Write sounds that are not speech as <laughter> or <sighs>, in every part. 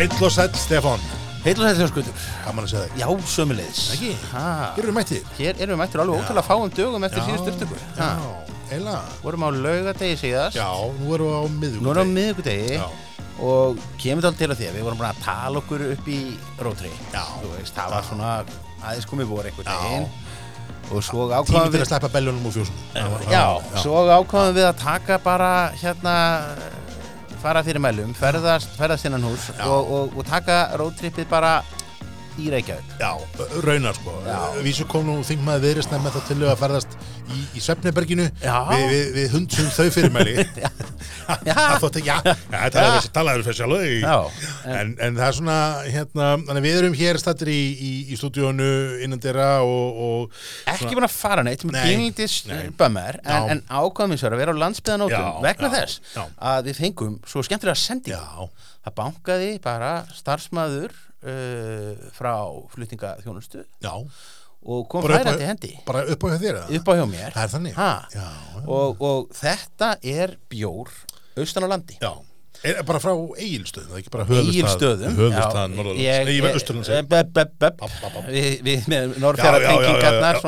Heill og sæll, Stefán Heill og þetta þjóðskutur. Gaman að segja þig Já, sömulegis. Ekki? Hér eru mættir hér erum við mættir alveg ótrúlega fáum dögum eftir síðustu upptöku. Já, Ha, eila vorum á laugadegi síðast. Já, nú erum við á miðugum Nú erum við á miðugudegi Já, og kemur þetta til að því að við vorum bara að tala okkur upp í rótri. Já. Þú veist, það var svona aðeins komið voru einhvern veginn. Og við... svo ákvaðum við að taka bara hérna fara fyrir mælum, ferðast, ferðast innan hús og, og, og taka rótrippið bara í Reykjavík. Já, raunar sko. Vísu kom nú þingmaði viðrist með það til að ferðast í, í Svefniberginu Já. við, við, við hundsum þau fyrirmæli. <laughs> Það þótti, já, þessi talaður fyrir sjálf Já, en, en það er svona, hérna, við erum hér stættir í, í, í stúdíónu innan dyrra og, og ekki búin að fara neitt Nei, bílindis nei. bömmar en, en ákvæðum eins og að vera á landsbyðanótum vegna já, þess já. að við fengum svo skemmtilega sendingu. Já, það bankaði bara starfsmæður uh, frá flutningaþjónustu já, og kom færandi hendi. bara upp á hjá þér upp á hjá mér. Ha, Já, og, og þetta er bjór austan á landi. Já Er bara frá Egilstöðum, er ekki bara höfustad Egilstöðum Höfustad Norðurlands? Nei, bapp. við, með norðfjara tengingarnar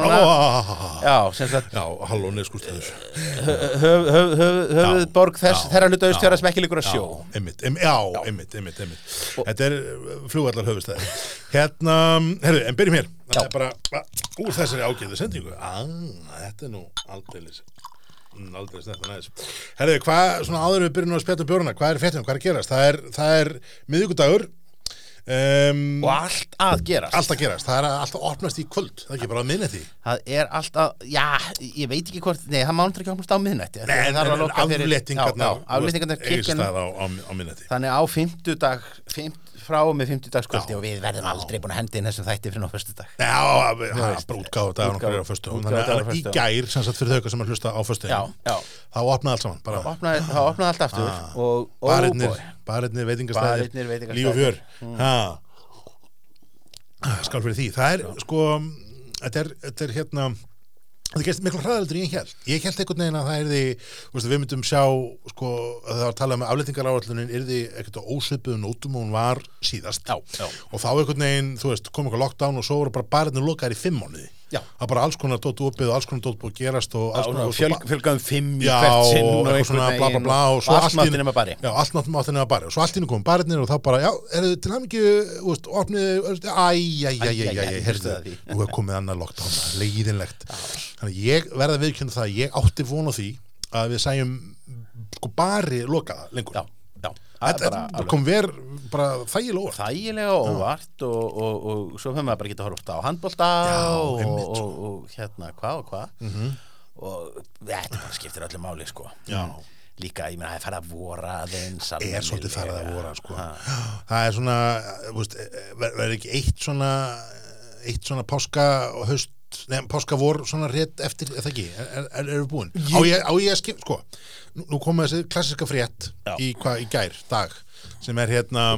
Já, sem sagt já, halló neðskúrstæður höfuðborg þess þeirra hluta austfjara sem ekki líkur að sjó. Já, einmitt, em, já, einmitt, einmitt, einmitt. Þetta er flugvallar höfustæði Hérna, herru, en byrjum hér. Það er bara, a, úr þessari ágæðu sendingu. Ah, Þetta er nú aldrei aldrei snett að næðis Herru, hvað, svona áður við byrjum að spjata um bjórna Hvað er fréttum, hvað er að gerast? Það er, það er miðvikudagur um, og allt að gerast. Allt að gerast, það er alltaf opnast í kvöld. Það er ekki bara að minna því það er allt að, já, ég veit ekki hvort nei, það mánur ekki opnast á miðnætti. Nei, en, afléttingarnar afléttingarnar því þannig á fimmtudag fimt, frá með fimmtudagskvöldi Já. og við verðum aldrei búin að hendi inn þessum þætti fyrir ná fyrstudag Já, það veist. er bara útgáfa dagar Útgáfa- nokkar á á Þannig að í föstudögum. gær, sem sagt fyrir þau sem að hlusta á já, já, þá opnaði allt saman bara opnaði, allt aftur Ah. veitingastæðir Barirnir, veitingastæðir. líf og fjör ha. skál fyrir því það er sko er, þetta er hérna þetta gerst miklu hraðaldur ég held ég held einhvern veginn að það er því veist, við myndum sjá sko að það var að tala um afleitingar áallunin er því á ósvipuðu nótum og hún var síðast. Já, já. og þá einhvern veginn, þú veist, kom eitthvað lockdown og svo voru bara barinnir lokaðir í fimm mánuði Já. það var bara alls konar dótt opið og alls konar dótt búið að gerast og alls konar Fjöl, fjölgaðum fimm í hvert sinn og eitthvað svona bla bla bla og allt máttin nema bari Já, allt náttúrulega nema bari og svo allt nú komum barirnir og þá bara, já, er þið til ekki úst, opnið, æ, æ, æ, æ, æ, æ, Æ, heyrðu, að því. nú er komið annar lockdown, leiðinlegt. Þannig ég verða að viðkynna það að ég átti von á því að við sæjum sko bari lokaða lengur það kom ver bara þægilega orð þægilega óvart og, og, og svo höfum við bara á handbolta Já, og, einmitt, og, sko. og, hérna hvað og hvað. Og þetta bara skiptir öllu máli sko. Já. líka, ég meina, það er farið að vora aðeins er svolítið farið að vora sko. það er svona þú veist, ver- verður ekki eitt svona eitt svona páska og haust nefn páska vor svona rétt eftir það ekki, er, er, er, búin? Á ég, á ég að skip, sko nú, nú komið þessi klassiska frétt í, hva, í gær, dag sem er hérna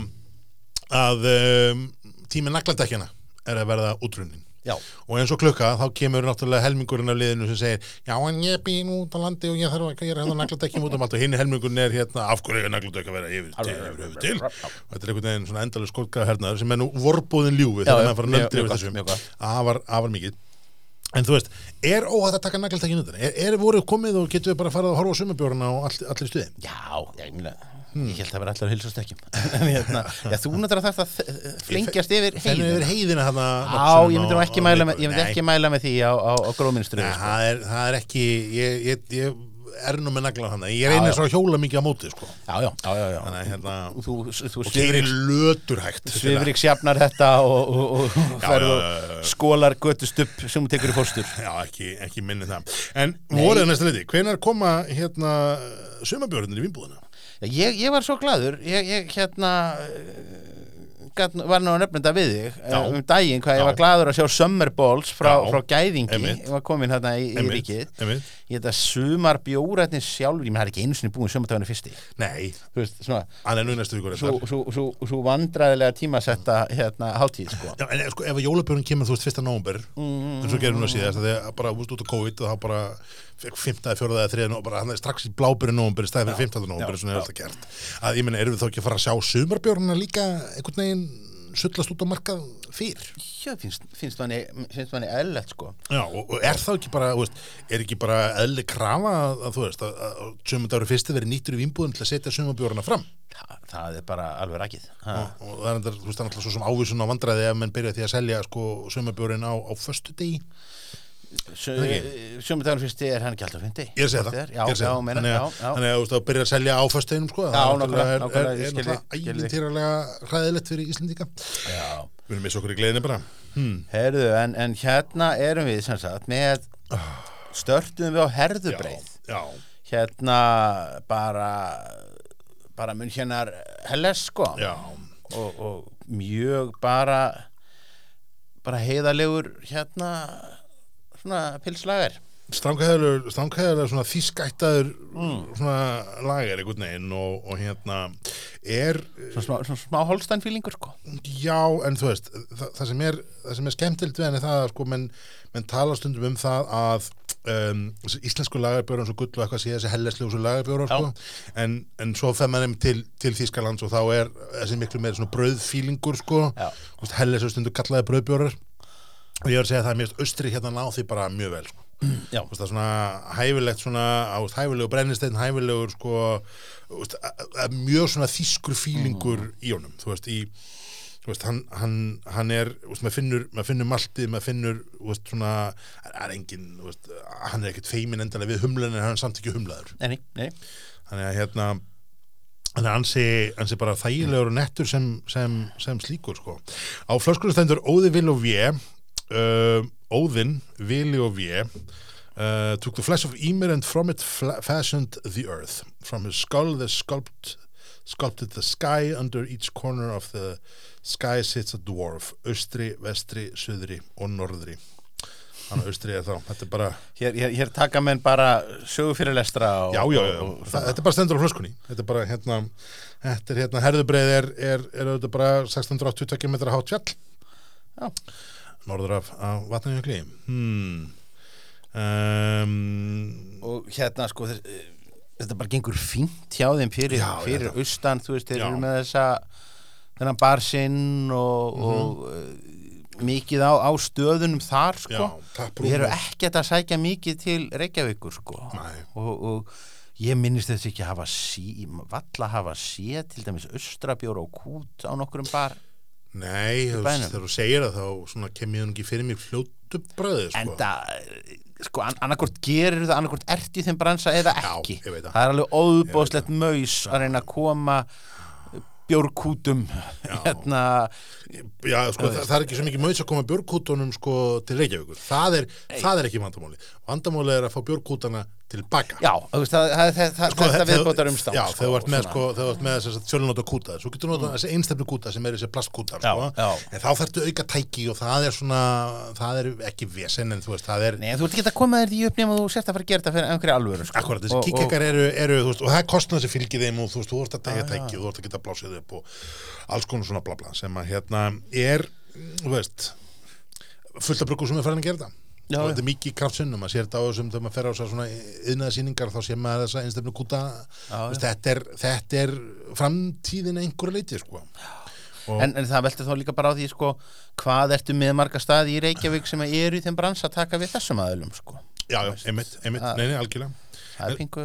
að um, tími nagladekjana er að verða útrunnin. Já, og eins og klukka þá kemur náttúrulega helmingurinn af liðinu sem segir já en ég býn út á landi og ég þarf að gera hérna nagladekkjum út um allt. Og hinn helmingurinn er hérna af hverju er nagladekk að vera yfir til, yfir, yfir til. og þetta er einhvern veginn svona endalega skólkaða hernaður sem er nú vorbúðin ljúfi þegar maður fara nöldri mjög yfir mjög gott. afar, afar mikið en þú veist, er óhætt að taka nagladekkin út er, er voruð komið og getur við bara að fara að horfa á sumabjórna og all, allir stuði? Já, ég meina ég held að vera allar hilsast ekki <laughs> en hérna, já, þú náttúrulega þarf að flengjast yfir heiðina. yfir heiðina þarna Já, ég myndi ekki mæla með, ég myndi ekki mæla með því á, á, á gróminstru Nei, sko. það, er, það er ekki ég, ég, ég er nú með naglan hann ég reynir svo að hjóla mikið á móti sko. Já, já, já, þannig hérna Þú, þú svifriks, löturhægt svifriks jafnar þetta og, og, og skólar götustupp sem þú tekur í fórstur já, ekki, ekki minni það. En voruð næsta leiti, hvenær koma hérna sumabjörnir í vinnbúðina Já, ég, ég var svo gladur ég, ég hérna var nú að þetta við þig Já. eh, um daginn hvað ég Já. var gladur að sjá Summer Balls frá, frá Gæðingi ég var komin hérna í, í ríkið einmitt. ég þetta sumar bjórætni sjálfur ég með það er ekki einu sinni búin sumardaginu fyrsti Nei, veist, svona, hann er nú næstu vikur svo, svo, svo, svo vandræðilega tímasetta hérna hátíð sko. Já, en sko, ef jólabjörn kemur, þú veist, fyrsta nómber Mm. eins og gerum við nú síðast, bara, út á COVID og þá bara fekk 5. 4. eða 3. og bara hann er strax í blábyrju nómber í stæði fyrir 15. nómber, svona er alltaf gert að ég meina, erum við þá ekki að fara að sjá sumarbjörnuna líka einhvern veginn sullast út á markað fyrr já, finnst, finnst manni manni eðlilegt sko Já, og, og er þá ekki bara, veist, er ekki bara eðli krafa að, að þú veist, að, sumandagur fyrsti verið nýttur í vínbúðum til að setja sumarbjörnuna fram Þa, það er bara alveg rakið ha. og, og það er endar, þú veist, það er alltaf svo sem ávísun á vandræði ef menn byrja því að selja sko sumarbjörn á, á föstu degi sumardaginu fyrsti er hann ekki alltaf fyndi Ég segja það, já, að já, það. þannig já, að, já. þannig að þú veist, að byrja að selja á föstudeginum sko, Já, það er náttúrulega- ævintýralega hræðilegt fyrir Íslendinga. Já. Við erum með okkur í gleðinni bara. Hmm. Herðu, en, en hérna erum við sem sagt með störtum við á herðubreið. Já, hérna bara bara mun hérna helles sko. Já, og, og mjög bara bara heiðalegur hérna svona pilslager Stránkæðilegur stránkæðilegur svona þýskættaður Mm. svona lager einhvern veginn og, og hérna er svona smá, smá holstænfílingur sko. Já, en þú veist, það, það sem er það sem er skemmtilt við henni það að sko menn, menn tala stundum um það að um, íslensku lagarbjóra eins og gull og eitthvað sé þessi hellesljósu lagarbjóra sko, en, en svo fer maður til, til Þýskalands og þá er þessi miklu meira svona brauðfílingur sko, Já. helleslu stundu kallaði brauðbjórar og ég var að segja að það er mjög austri hérna ná því bara mjög vel sko. það er svona hæfilegt svona, á, veist, hæfilegur brennisteinn, hæfilegur sko, að- að mjög svona þýskur fílingur í honum, þú veist, í þú veist, hann, hann, hann er maður finnur, maður finnur maltið, maður finnur veist, svona, er engin veist, hann er ekkert feimin endalega við humlan en hann er samt ekki humlaður. Nei, nei, þannig að hérna hann er ansi, ansi bara þægilegur og nettur sem, sem, sem slíkur sko. á flöskunum stendur Óði Vil og Vé uh, Óðinn, Vili og Vé uh, took the flesh of Ymir and from it fashioned the earth. From his skull the sculpt, sculpted the sky. Under each corner of the sky sits a dwarf. Austri, vestri, suðri og norðri. Hann á austri er þá, þetta er bara hér, hér, hér taka menn bara sögu fyrir lestra og, já, já, já, og, og, þetta er bara stendur á flöskunni. Þetta er bara hérna er hérna, herðubreið er, er, er auðvitað bara 682 metra hátt fjall. Já. Norður af, af vatnajökli hmm. um, og hérna sko eh, þetta bara gengur fínt hjá þeim fyrir, Já, fyrir þetta- austan þú veist, þeir Já. eru með þessa þennan barsinn og, Mhm. og uh, mikið á, á stöðunum þar sko já, og tapprúm þeir eru ekkert að sækja mikið til Reykjavíkur sko og, og ég minnist þess ekki að hafa sí, valla hafa sé til dæmis austrabjór og kút á nokkrum bar nei, þegar þú segir það þá svona kem ég ekki fyrir mig fljótu bröði sko. enda sko an annarkort gerir það annarkort ert í þeim bransa eða Já, ekki. veit það. það er alveg óðbóðslegt maus að reyna að koma bjórkútum hérna. Já, sko, það, það er ekki svo mikið mögst að koma björgkútunum sko, til Reykjavíkur. Það er, það er ekki vandamáli vandamáli er að fá björgkútana tilbaka. Já, það, það, Sko, þetta viðbótar umstang Já, sko, þegar þú ert með, sko, með þess að fjölunóta kúta svo getur þú notað þessi einstefnu kúta sem er þessi plastkútar Já, sko. en þá þarftu auka tæki og það er svona það er ekki vesen en þú veist, það er Nei, þú ert ekki að koma þér því upp nema þú sért að fara að gera þetta fyrir einhverja alvöru sko. akkurat, þessi Og- og- kikkekar eru, eru veist, og það er kostnað sem fylgir þeim og þú veist, þú ert að tækja tæki og þú ert að geta blásið upp og alls konar svona bla bla sem að hérna er, þú veist fullt af bruggur sem er farin að gera þetta Já, og þetta er mikið kraftsinnum að sér þetta á þessum þegar maður fer á þessar svona yðnaða sýningar þá sé maður þessa einstefnu kúta Já, þetta, er, þetta er framtíðin að einhverju leiti sko. en, en það veltur þá líka bara á því sko, hvað ertu með marga staði í Reykjavík sem eru í þeim brans að taka við þessum aðlum sko. já, já, einmitt, einmitt, Það- nei, nei, algjörlega það er pingu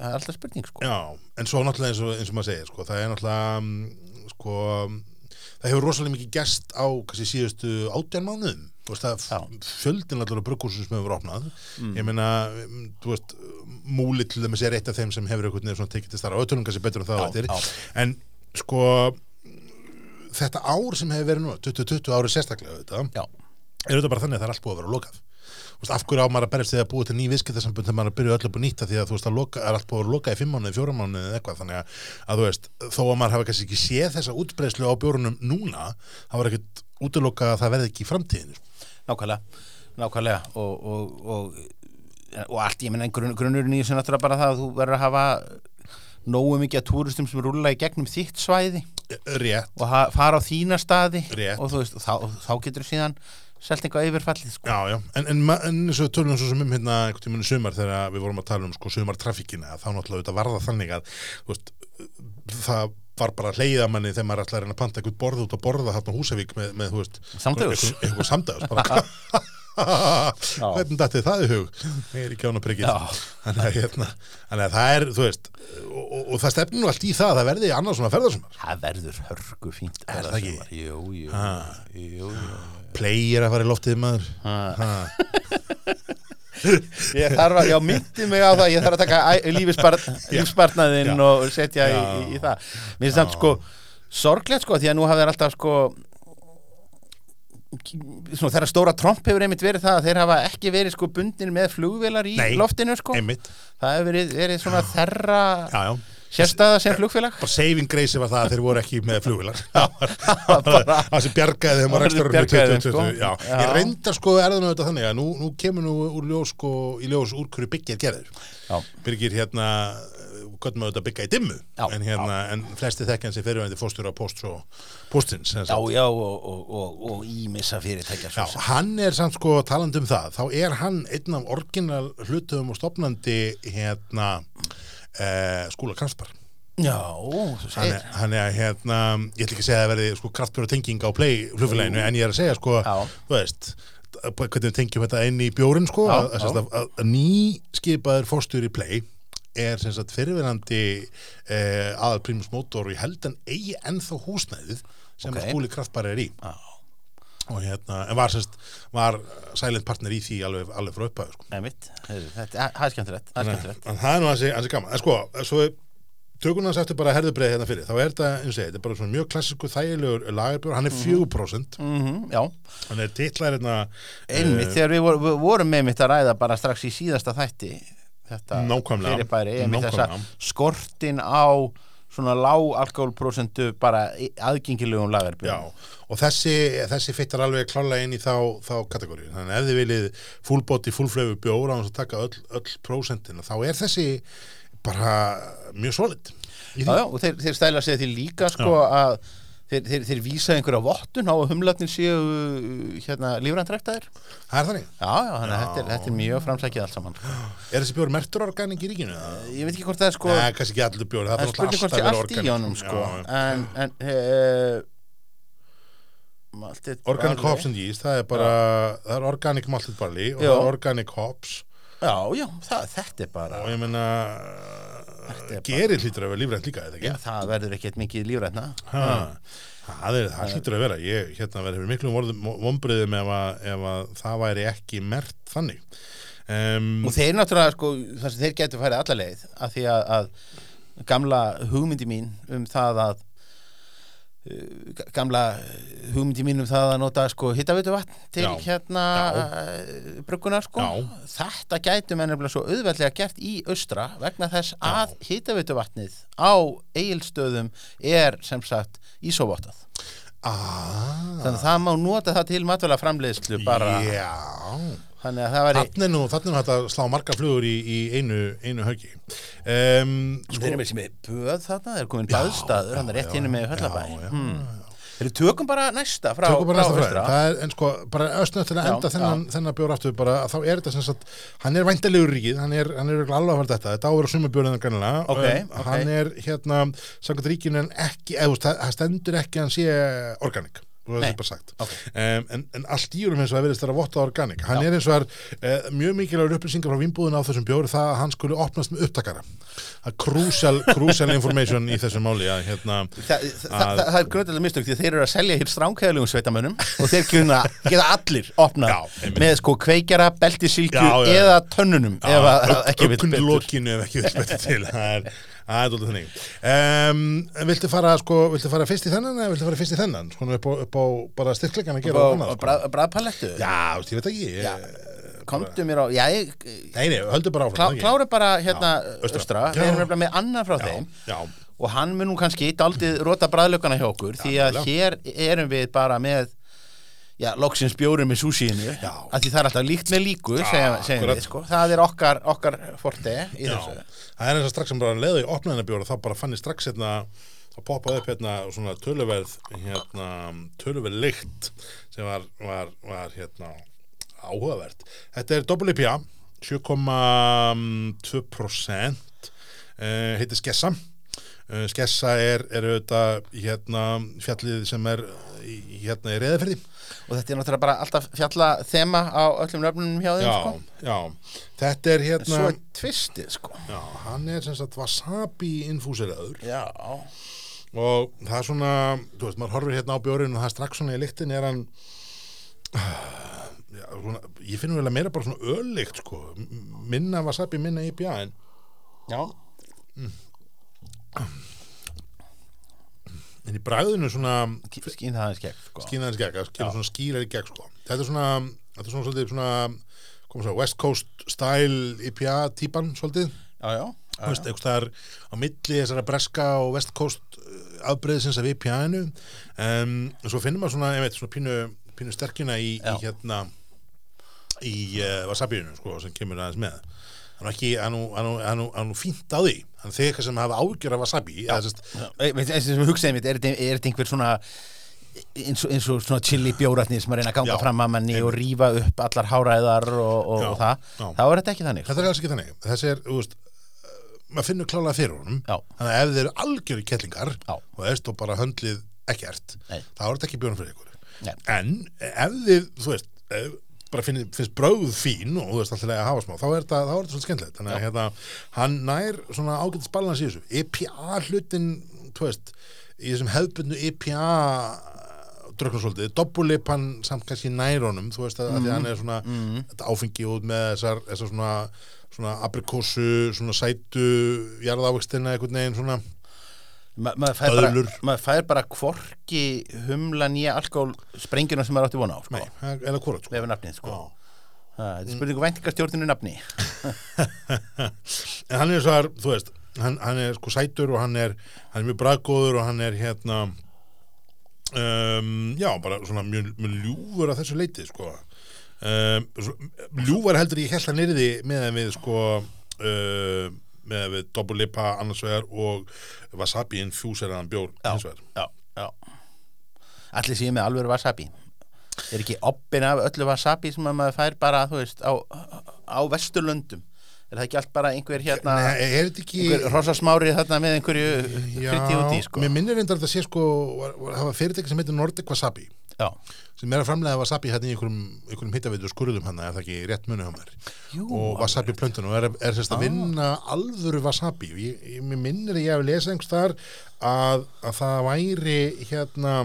það er alltaf spurning sko. já, en svo náttúrulega eins og, eins og maður segir sko, það er náttúrulega mm, sko, það hefur rosalega mikið gest á kannski síðustu átján mánuðum þú veist það fjöldin allar brukkúsum sem hefur opnað. Ég meina, mm, þú veist múli til að segja eitt af þeim sem hefur einhvern veginn svona tekið til starra ötulum kannski betur en það á já. en sko þetta ár sem hefur verið nú 2020 árið sérstaklega þetta er þetta bara þannig að það er allt búið að vera lokað. Veist, af hverju á maður að berjast því að búið til ný viðskiptasambund þegar maður er að byrja öll upp og nýta því að þú veist að loka, er allt búið að lokað í fimm mánuði, fjóra mánuði eða eitthvað. Þannig að, að þú veist, þó að maður hafa kannski ekki séð þessa útbreyslu á bjórunum núna það var ekkert útilokað að það verði ekki í framtíðinu nákvæmlega, nákvæmlega. Og, og, og, og allt, ég menna grun, grunnurinn í þessu náttúrulega bara það að þú verður að hafa nógu mikið að túristum sem rúla í gegnum þitt svæði. Rétt, og fara á þína staði. Rétt. og veist, þá, þá getur síðan selt eitthvað yfirfallið sko. já, já, en, en, en eins og við tölum svo sem um hérna einhvern tímann í sumar þegar við vorum að tala um sko sumartrafíkina þá náttúrulega auðvitað var það þannig að veist, það var bara hleyða manni þegar maður ætlaði að að panta eitthvað borð út að borða þarna á Húsavík með, með þú veist, eitthvað, <laughs> samdægus bara. <laughs> Hvernig dætti það í hug? Ég er að þannig að, hérna, þannig að það er þú veist, og, og, og það stefnir nú allt í það að það verði annars svona ferðarsumar það verður hörgu fínt Er það ekki? jú, jú, jú, jú. plegir að fara í loftið maður. Ha. ha. <laughs> ég þarf að, já, myndi mig á það ég þarf að taka lífsbarnaðinn Já. og setja í, í, í það. Mér finnst það sko sorglegt sko því að nú hafa þeir alltaf sko svona þeirra stóra tromp hefur einmitt verið það að þeir hafa ekki verið sko bundin með flugvélar í Nei. loftinu sko. Einmitt, það hefur verið, verið svona þeirra já, já sérstæða sem flugfélag? Bara saving grace var það að þeir voru ekki með <laughs> bara- það sem bjargaði þeim á þeim, 2020 sko. ég reyndar sko erðan auðvitað þannig að nú, nú kemur nú úr ljós sko, í ljós úr hverju byggja er gerður. Já. Birgir hérna hvernig maður auðvitað byggja í dimmu? Já, en, hérna, en flesti þekkjan sem fyrirvændi fóstjóra post og postins já, já, og, og, og, og ímissa fyrirtækja Já, hann er samt sko talandi um það. Þá er hann einn af orginal hlutum og stopnandi hérna eh, skúla Kraftbar já, hann er, er hérna ég ætla ekki að segja að það verði sko kraftbjóra tenging á play flugfélaginu en ég er að segja sko Já. þú veist hvernig við tengjum þetta inn í bjórin sko Já, að, að, að, að, að nýskipaður fórstur í play er sem sagt fyrirverandi eh, aðal primus motor og ég held hann eigi ennþá húsnæðið sem Ok. okay. skúli kraftbar er í Já. Og hérna, en var semst var silent partner í því alveg, alveg frá upphæðu sko. Nei, mitt, það er skemmtilegt það er skemmtilegt. en það er nú hansi, gaman. En sko, svo hans eftir bara herðubreið hérna fyrir, þá er þetta, eins og segja, þetta er bara svona mjög klassísku þægilegur lagarbjór, hann er 4% mm Já, hann er titlar hérna einmitt, þegar við, vor, við vorum með mitt að ræða bara strax í síðasta þætti þetta fyrirbæri, einmitt þessa skortin á svona lág alkoholprósentu bara aðgengilegum lagarbjörn Já, og þessi, þessi fittar alveg klálega inn í þá, þá kategóri þannig að ef þið viljið fullbóti, fullflöfu bjór á þess að taka öll, öll prósentina þá er þessi bara mjög solid. Já, já, og þeir, þeir stæla sig því líka sko að þeir, þeir, þeir vísa einhverja vottun á að humlatnir séu uh, hérna lífræntræktaðir Það er þannig. Já, já, þannig að þetta er, þetta er mjög framsækið allt saman. <gasps> Er þessi bjór mertur organik í ríkinu? eða? Ég veit ekki hvort það er sko Nei, kannski ekki allur bjór, það er er spurning hvort sé allt í honum sko Já. En, en uh, Organic hops and yeast, það er bara það er organic malted barley og það er organic hops Já, já, það, þetta er bara og ég bara- gerir hlýtur að vera lífrænt líka, Já, það verður ekkert mikið lífrætna Ha, það, er, hlýtur að vera. Ég hérna verður miklu vombriðum ef, að, ef að það væri ekki mert þannig. Um, Og þeir náttúrulega, sko, þeir getur farið alla leið að því að, að gamla hugmyndi mín um það að gamla hugmyndi mín um það að nota sko hittavitu vatn til Já. hérna Já. uh, brugguna sko Já. þetta gætu menn nefnilega svo auðveldlega gert í austra vegna þess að hittavitu vatnið á eigilstöðum er sem sagt ísóvottað ah, þannig að það má nota það til matvæla framleiðslu bara já þannig að það væri Þannig nú, þannig að slá marga flugur í, í einu, einu höggi. Um, Þeir eru með sem er böð þarna, þeir eru komin baðstaður, hann er rétt já, hinni með já, höllabæ. já, hmm. Þeir eru tökum bara næsta frá, Tökum bara frá næsta Austra. fræði, það er, en sko, bara östnöð til að Já, enda þennan, þennan bjór aftur bara, að þá er þetta sem sagt, hann er væntanlegur ríkið, hann er, hann er örugglega alveg að fara þetta, þetta á að vera sumabjórið kannilega, Ok, um, ok. hann er hérna, samkvæmt ríkinu en ekki, eða það það stendur ekki að hann sé organik, þú veist Nei. það bara sagt, Ok. um, en, en allt í úrum eins og það verðist þeirra votta organik, hann er eins og er uh, mjög mikilvægur upplýsingar frá vinnbúðin á þessum bjóri það að hann skuli opnast með upptakara, það er crucial, crucial information í þessum máli, að hérna, Þa, það, það, það er grundalega mistök því að þeir eru að selja hér stránkæðalegum sveitamönnum og þeir kunna, geta allir opnað Já, með sko kveikjara, beltisílku Já, já, já. eða tönnunum ef að, að ekki vill betur það er, dólið þannig. Um, viltu fara, sko, viltu fara fyrst í þennan eða viltu fara fyrst í þennan? Svona upp á, upp á bara styrkleikan að gera og, annað, og sko. bræðpalettu Já, ég veit ekki. Já. Komdu mér á, já, ég Nei, nei, höldu bara klá, áfram. ekki? klára bara hérna Já, Já. við erum nefnilega með annan frá þeim Já, og hann mun nú kannski daldið rota bræðlökana hjá okkur því að hér erum við bara með já, loksins bjórum með súsíinu að því það er alltaf líkt með líku Já, segjum akkurat. við, sko. það er okkar, okkar forte í já. þessu Það er eins og strax sem bara leiði í opnaðina bjóra, þá bara fann ég strax hérna, þá poppaði upp hérna svona töluverð, hérna, töluverð lykt sem var, var, var hérna áhugavert. Þetta er IPA, 7,2% uh, heitir Skessa. Uh, Skessa er, er auðvitað hérna fjallið sem er hérna í reyðaferði. Og þetta er náttúrulega bara alltaf fjalla þema á öllum nöfnunum hjá þeim Já, sko. já. Þetta er hérna, svo er tvistið sko. já, hann er sem sagt wasabi infúseraður. já, og það er svona, þú veist, maður horfir hérna á bjórinu og það er strax svona í lyktin er hann <sighs> já, svona, ég finn vel að meira bara svona ölykt sko, minna wasabi, minna IPA en já en í bræðinu svona skýn það aðeins gegn sko. skýnaðins gegn, það svona skýrar í gegn sko. þetta er svona, þetta er svona svolítið svona, komum svo, West Coast style IPA típan svolítið já, já, Þú veist, einhvers staðar á milli þessara breska og West Coast afbreyðsins af IPA-inu um, og svo finnum maður svona, ég veit, svona pínu, pínu sterkjuna í, í Já. hérna í uh, wasabiinu, sko, sem kemur aðeins með hann er nú- fínt á því. Hann þeir eitthvað sem hafa ágjör af wasabi. Eins og sem hugsaði mitt, er þetta er einhver svona eins og, eins og svona chili bjóratni sem að reyna að ganga Já, fram að manni og rífa upp allar háræðar og, og, Já, það, já. þá er þetta ekki þannig þetta er alls ekki þannig. Þessi er, þú veist uh, maður finnur klálega fyrir honum. Þannig að ef þeir eru algjöru kettlingar og veist og bara höndlið ekkert Nei. þá er þetta ekki björn fyrir ykkur. Nei. en ef þið, þú veist ef, bara finn, finnst bröð fín og þú veist alltaf að hafa smá, þá er þetta, svolítið skemmtilegt. Þannig að hérna, hann nær svona ágætis balans í þessu. EPA hlutin þú veist, í þessum hefbundnu EPA dröknum svolítið, dobbulipan samt kannski nær honum, þú veist að, að því að hann er svona þetta áfengi út með þessar, þessar svona, svona aprikósu svona sætu jarðávextina einhvern veginn svona Ma, maður, fær bara, maður fær bara kvorki humla nýja alkohol sprengjuna sem maður átti vona á sko, nei, eða hvort sko. nafnið sko. Þetta er spurningu væntingastjórninu nafni. <laughs> En hann er svo þar, þú veist hann, hann er sko sætur og hann er hann er mjög braggóður og hann er hérna um, já, bara svona mjög, mjög ljúfur að þessu leiti sko. Um, ljúfur heldur ég held að nýrði með að við sko uh, með að við dobbulipa annars vegar og wasabi infuseraðan bjór hins vegar. já, já. Allir séu með alvöru wasabi. Er ekki oppin af öllu wasabi sem að maður fær bara, þú veist, á, á vesturlöndum? Er það ekki allt bara einhver hérna Nei, er þetta ekki einhver rossasmári þarna með einhverju krytti út í, sko? mér minnir reyndar að þetta sé sko var, var, það var fyrirtæki sem heitir Nordic Wasabi já, sem er að framlega wasabi hérna í einhverjum, einhverjum hittaveitur skurðum hann er það ekki rétt muni á mér. Jú, og wasabi plöntunum og er, er sérst að vinna alvöru wasabi. Og ég, ég, mér minnir að ég hef lesað einhvers þar að, að það væri hérna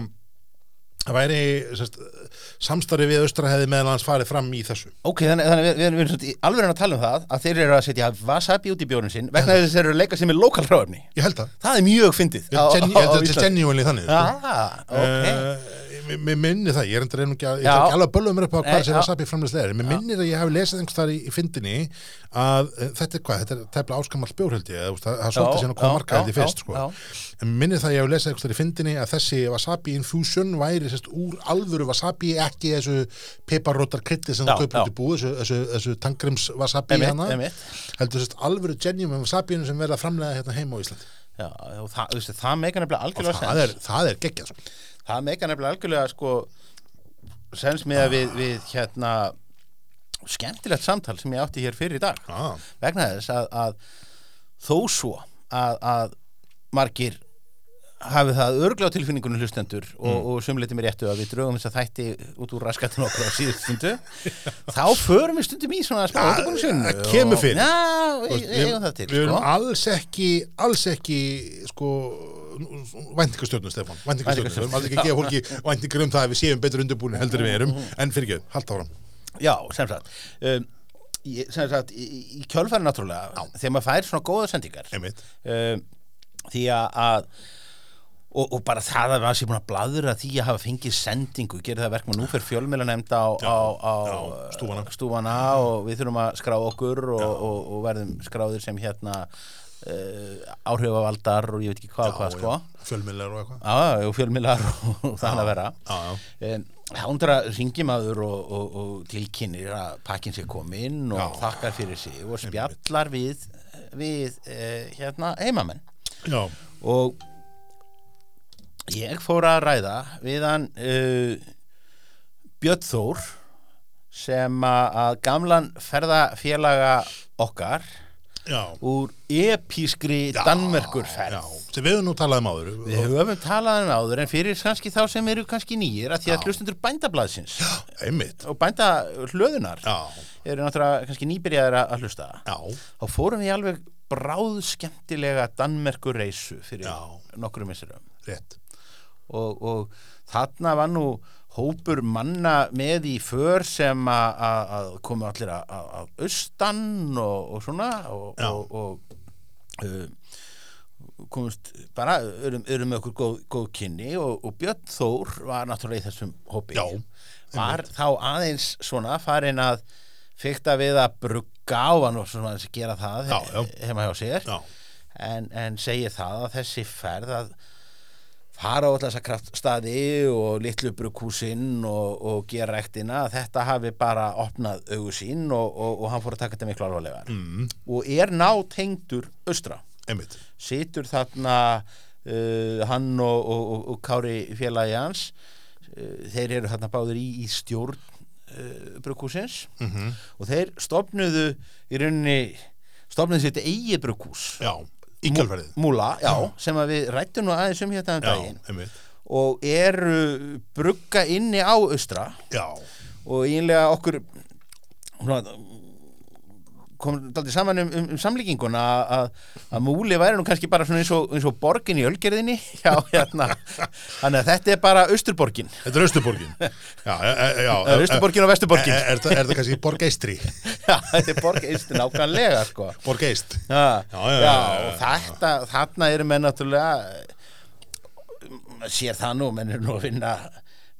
það væri sérst, samstarfi við austra hefði meðal hans farið fram í þessu. Ok, þannig, þannig við, við, við erum alveg að tala um það að þeir eru að setja wasabi út í bjórun sinn vegna þess að þeir eru að leika sem er lokal hráefni. Ég held það, það er mjög fyndið að þetta er genuinely þannig sko. Já, ok. Uh, mér- minni það, ég er endur að, ég ætla ekki alveg að bölva mér upp á hvað sem já. wasabi framleyslega er, mér minnir að ég hef lesið einhvers þar í, í fyndinni að uh, þetta er hvað, þetta er eða þú veist, það það er svolítið síðan að koma markaði því fyrst sko. en mér minnir það að ég hef lesið einhvers þar í fyndinni að þessi wasabi infusion væri sérst úr alvöru wasabi ekki þessu piparrótar krytti sem út í búið, þessu, þessu, tangrims wasabi hana, heldur sérst alvöru genuine wasabiinu sem verða framlega hérna heima á Íslandi. Já, það, þú veist, það meika nefnilega algjörlega það sens það er geggjað sko. Það meika nefnilega algjörlega sko sens með að við, við hérna skemmtilegt samtal sem ég átti hér fyrir í dag ah, vegna þess að, að þó svo að, að margir hafi það örgla á tilfinningunum hlustendur og, Mm. og sumleiti mér réttu að við drögum þess að þætti út úr raskatinn okkur á síðust stundu <laughs> þá förum við stundum í svona smá Ja, kemur fyrir. Já, við eigum það til við erum sko. alls ekki alls ekki sko væntingastjörnum Stefán. Væntingastjörnum, við erum alls ekki að gefa fólki væntingar um það að við séum betur undirbúin heldur en við erum. En fyrir ekki, halda áram Já, sem sagt um, sem sagt, í, í kjölfæri náttúrulega þegar maður fær svona góða sendingar um, því að, og, og bara það að það sé búin að bladra því að hafa fengið sendingu, gerir það verkmann nú fyrir fjölmjöla nefnda á, á, á stúfana og við þurfum að skrá okkur og, og, og verðum skráðir sem hérna uh, áhrifavaldar og ég veit ekki hvað og hvað sko. fjölmiðlar og eitthvað. Já, og fjölmiðlar og <laughs> það að vera. já, já, En Hándra ringi maður og, og, og tilkynir að pakkin sé komin og Já. þakkar fyrir sig og spjallar við, við eh, hérna heimamenn. Já, og ég fór að ræða við hann uh, Björn Þór sem að gamlan ferðafélaga okkar já. úr episkri Danmerkurferð já, sem við höfum nú talað um áður. Við höfum talað um áður en fyrir kannski þá sem eru kannski nýjir að því að hlustundur bændablaðsins og bænda hlöðunar eru náttúrulega kannski nýbyrjaðir að hlusta. Já, þá fórum við alveg bráð skemmtilega Danmerkur reysu fyrir Já. nokkrum missurum og, og þarna var nú hópur manna með í för sem að- komu allir að- austan og, og svona og, og, og uh, komust bara erum, erum með okkur góð, góð kynni og, Björn Þór var náttúrulega í þessum hópi. Já, var þá aðeins svona farin að fykta við að brugga á hann og svona að gera það Já, já. heima hjá sér. En, en segir það að þessi ferð að fara á alltaf kraftstaði og litlu brukkúsinn og, og gera rektina að þetta hafi bara opnað augu sín og, og, og hann fór að taka þetta miklu alvarlegar mm, og er nátengdur austra einmitt. Situr þarna uh, hann og, og, og, og Kári félagi hans uh, þeir eru þarna báður í, í stjórn uh, brukkúsins mm og þeir stopnuðu í rauninni stopnuðu sitt eigið brukkús já, í kjálfærið Múla, já, sem að við rættum nú aðeins um hérna um daginn. einmitt. Og eru brugga inni á austra já, og einlega okkur svona, kom daldið saman um, um, um samlíkinguna að- múli væri nú kannski bara eins og, eins og borgin í ölgerðinni. <laughs> Já, hérna, þannig að þetta er bara austurborgin, þetta er Östuborgin <laughs> já, já, já, Það austurborgin og vesturborgin. Er, er, er, það kannski borgeistri <laughs> já, þetta er borg eistin nákvæmlega sko. Borgeist Já, Já, já, já, já, já, og þetta, þarna eru menn náttúrulega sér það nú, menn eru nú að vinna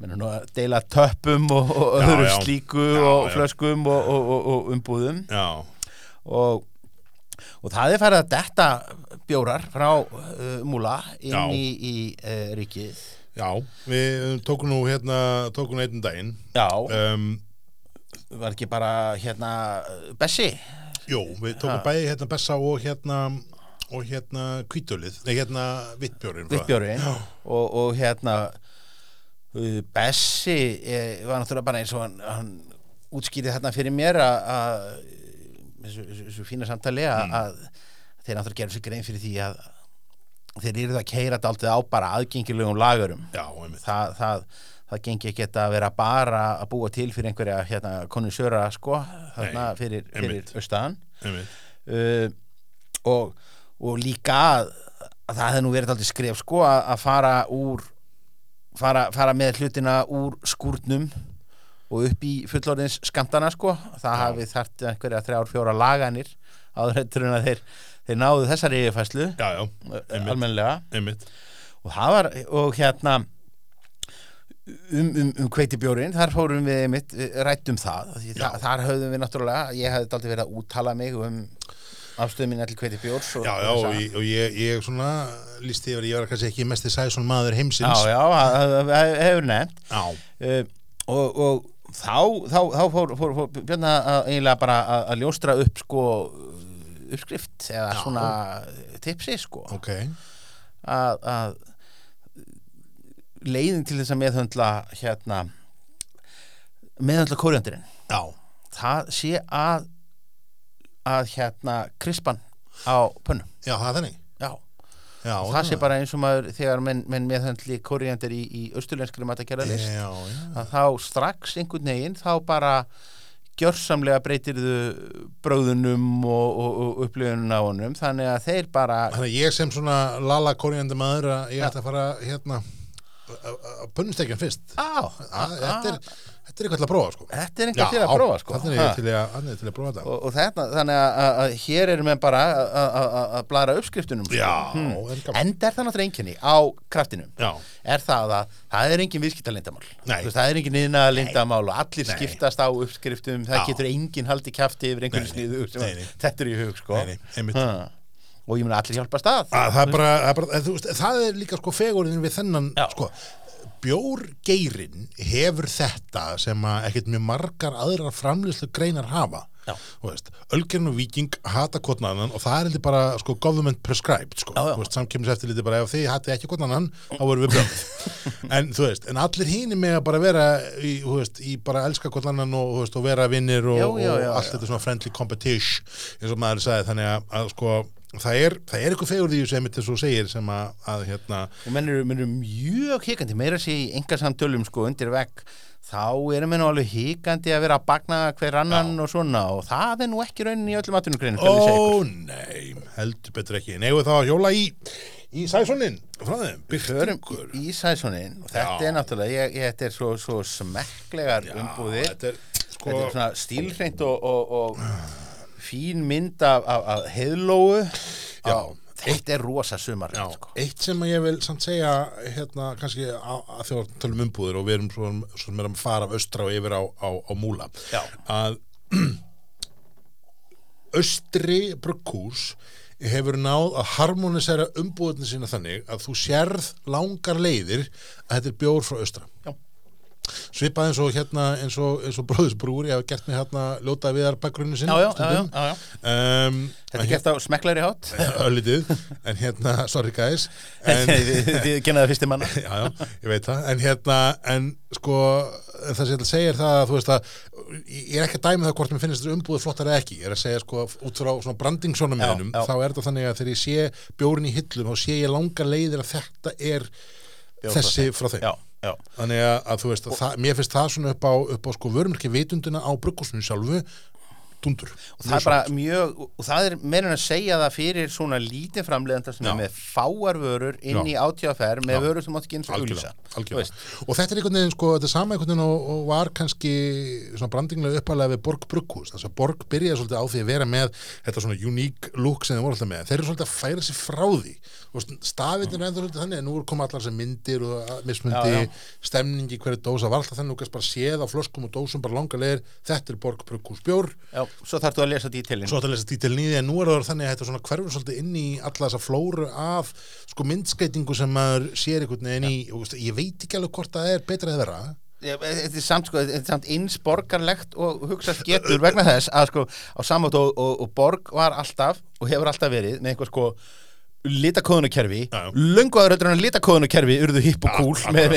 menn eru nú að deila töppum og, Já, öðru já. slíku Já, og já. flöskum og, og, og, og umbúðum. Já, og, og það er farið að detta bjórar frá uh, múla inn Já. í, í uh, ríkið. Já við tókum nú hérna tókum einn daginn. Já, um, var ekki bara hérna Bessi? Jú, við tókum bæði hérna Bessa og hérna og hérna kvítölið, nei hérna vittbjórin Vittbjörn og, og hérna uh, Bessi eh, var náttúrulega bara eins og hann, hann útskýrið þarna fyrir mér að þessu, þessu, fína samtali að, Mm. að þeir náttúrulega gerðu sig grein fyrir því að þeir eru það að keira dálítið á bara aðgengilegum lagurum já, það, það, það gengi ekki að vera bara að búa til fyrir einhverja hérna, konusjöra sko þarna Nei, fyrir, fyrir austaðan uh, og, og líka að, að það hefði nú verið aldrei skref sko að, að fara úr fara, fara með hlutina úr skúrnum og upp í fullorðins skamtana sko. Það hafi þart einhverja þrjár fjóra laganir áður hættur en að þeir, þeir náðu þessari yfirfæslu einmitt. og það var og hérna um, um, um kveitibjórin þar fórum við einmitt eh, ræddum það. Þa þar höfðum við náttúrulega ég hefði aldrei verið að úttala mig um afstöðu mín til kveitibjórs og, já, já, þessa- og, ég, og ég, ég svona lísti yfir, ég var kannski ekki mesti sæsson maður heimsins. Já, já, það- hefur nefnt. Já, uh, og, og þá, þá, þá fór, fór, fór Björn að eiginlega bara að, að ljóstra upp sko uppskrift eða Já. svona tipsi sko. Ok. Að, að leiðin til þess að meðhöndla hérna meðhöndla kóriandurinn það sé að að hérna krispan á pönnu já, það er þannig já, það sé bara eins og maður þegar menn, menn meðhöndli kóriandur í, í austurlenskri já, að þá strax einhvern veginn þá bara gjörsamlega breytir þau bróðunum og, og, og upplifunum á honum. Þannig að þeir bara Þannig að ég sem svona lala kóriandi maður að ég ætla að fara hérna að- pönnustekjan fyrst. Á, Að- þetta, er, þetta er eitthvað til að prófa sko. Þetta er einhver til að prófa sko. þannig er til að, er til að prófa þetta. Og, og þetta, þannig að, að, að hér erum við bara að- að að- að blara uppskriftunum sko. Já, Hmm. en er það náttúrulega einkenni á kraftinum. Já, er það að það er engin viðskiptalindamál það er engin innalindamál og allir Nei. skiptast á uppskriftum. Það Já. getur engin haldi kjafti yfir nei. sniðu þetta er í hug sko. Nei, og ég mun allir hjálpa stað að, það, er bara, það, er bara, það er líka sko fegurinn við þennan sko, bjórgeirin hefur þetta sem að ekkert mjög margar aðrar framlýslu greinar hafa Já. Ölgerinn og Víking hata kvotnaðan og það er heldur bara sko, government prescribed sko. Já, já. Samkemmis eftir lítið bara ef þið hatið ekki kvotnaðan þá vorum við brjóð <laughs> en en allir hínir með að bara vera í, veist, í bara elska kvotnaðan og, og vera vinnir og, Já, já, já, og allt já. þetta svona friendly competition eins og maður sagði, þannig að, að sko það er, það er eitthvað fegur því sem þetta svo segir sem að, að hérna og menn eru, menn eru mjög hikandi meira sér í enga samtölum sko undir vegg. Þá erum við nú alveg hikandi að vera að bagna hver annan og svona og það er nú ekki raunin í öllum atvinnugreinu Ó, nei, heldur betur ekki. Nei, þá að hjóla í, í sæsonin? Frá þeim, Förum byrtingur í sæsonin og þetta Já. er náttúrulega, ég, ég, þetta er svo, svo smekklegar umbúðir. Þetta er, sko, þetta er svona stílhreint og, og, og fín mynd af, af, af heiðlóu Já. þetta er rosa sumar Já, sko. eitt sem ég vil samt segja hérna kannski að, þjóðar tala um umbúðir og við erum svo, svo sem erum að fara af austra og yfir á, á, á múla Já. að <clears throat> austri brugghús hefur náð að harmonisera umbúðinu sína þannig að þú sérð langar leiðir að þetta er bjór frá austra Já. Svipað eins og hérna eins og, eins og bróðisbrúur, ég hef gert mig hérna ljóta viðar bakgrunni já. Um, þetta er gert á smekklegri hátt. <laughs> Öllitið, en hérna sorry guys en, <laughs> þið kennaði fyrstir manna. <laughs> Já, já, ég veit það en hérna, en sko það sem ég ætla að segja er það að þú veist að ég er ekki að dæmi það hvort mér finnst þetta umbúið flottar eða ekki, ég er að segja sko út frá svona branding svona meðinum, Já, já. þá er þetta þannig að þegar ég sé bjórin í hillum, þá sé ég langar leiðir að þetta er þessi frá þeim já, þannig að, að þú veist, að það, mér finnst það svona upp á, upp á sko vörummerki vitundina á bruggosinu sjálfu dundur og það er bara mjög og það er meira en að segja það fyrir svona lítið framleiðanda sem Já. er með fáar vörur inn Já. í átíðaferð með vörur sem átt ekki eins og veist. og þetta er einhvern veginn sko, þetta er sama einhvern veginn og, og var kannski svona brandinglega uppalega við Borg Brugghús. Þess að Borg byrjaði svolítið á því að vera með þetta svona unique look sem þeir voru alltaf með. Þeir eru svolítið að færa sig frá því stafinir er svolítið þannig en nú er komið allar sem myndir og mismundi Já, já. stemningi hverju dósa. Var alltaf þannig að þú gæst bara séð á flöskum og dósum bara langar leir þetta er Borg Brugghús bjór. Já, svo þarftu að lesa dítilinn svo átt að lesa dítil nýði en nú er það þannig að þetta svona hverfur svolítið inn í alla þessa flóru af sko myndskreitingu sem maður sér einhvern veginn í og ég veit ekki alveg hvort það er betra eða vera Þetta er samt, sko, samt eins borgarlegt og hugsast getur vegna þess að sko á samvátt og, og, og borg var alltaf og hefur alltaf verið með einhver sko já. löngu aður öllur en litakóðunukerfi urðu hipp og kúl með,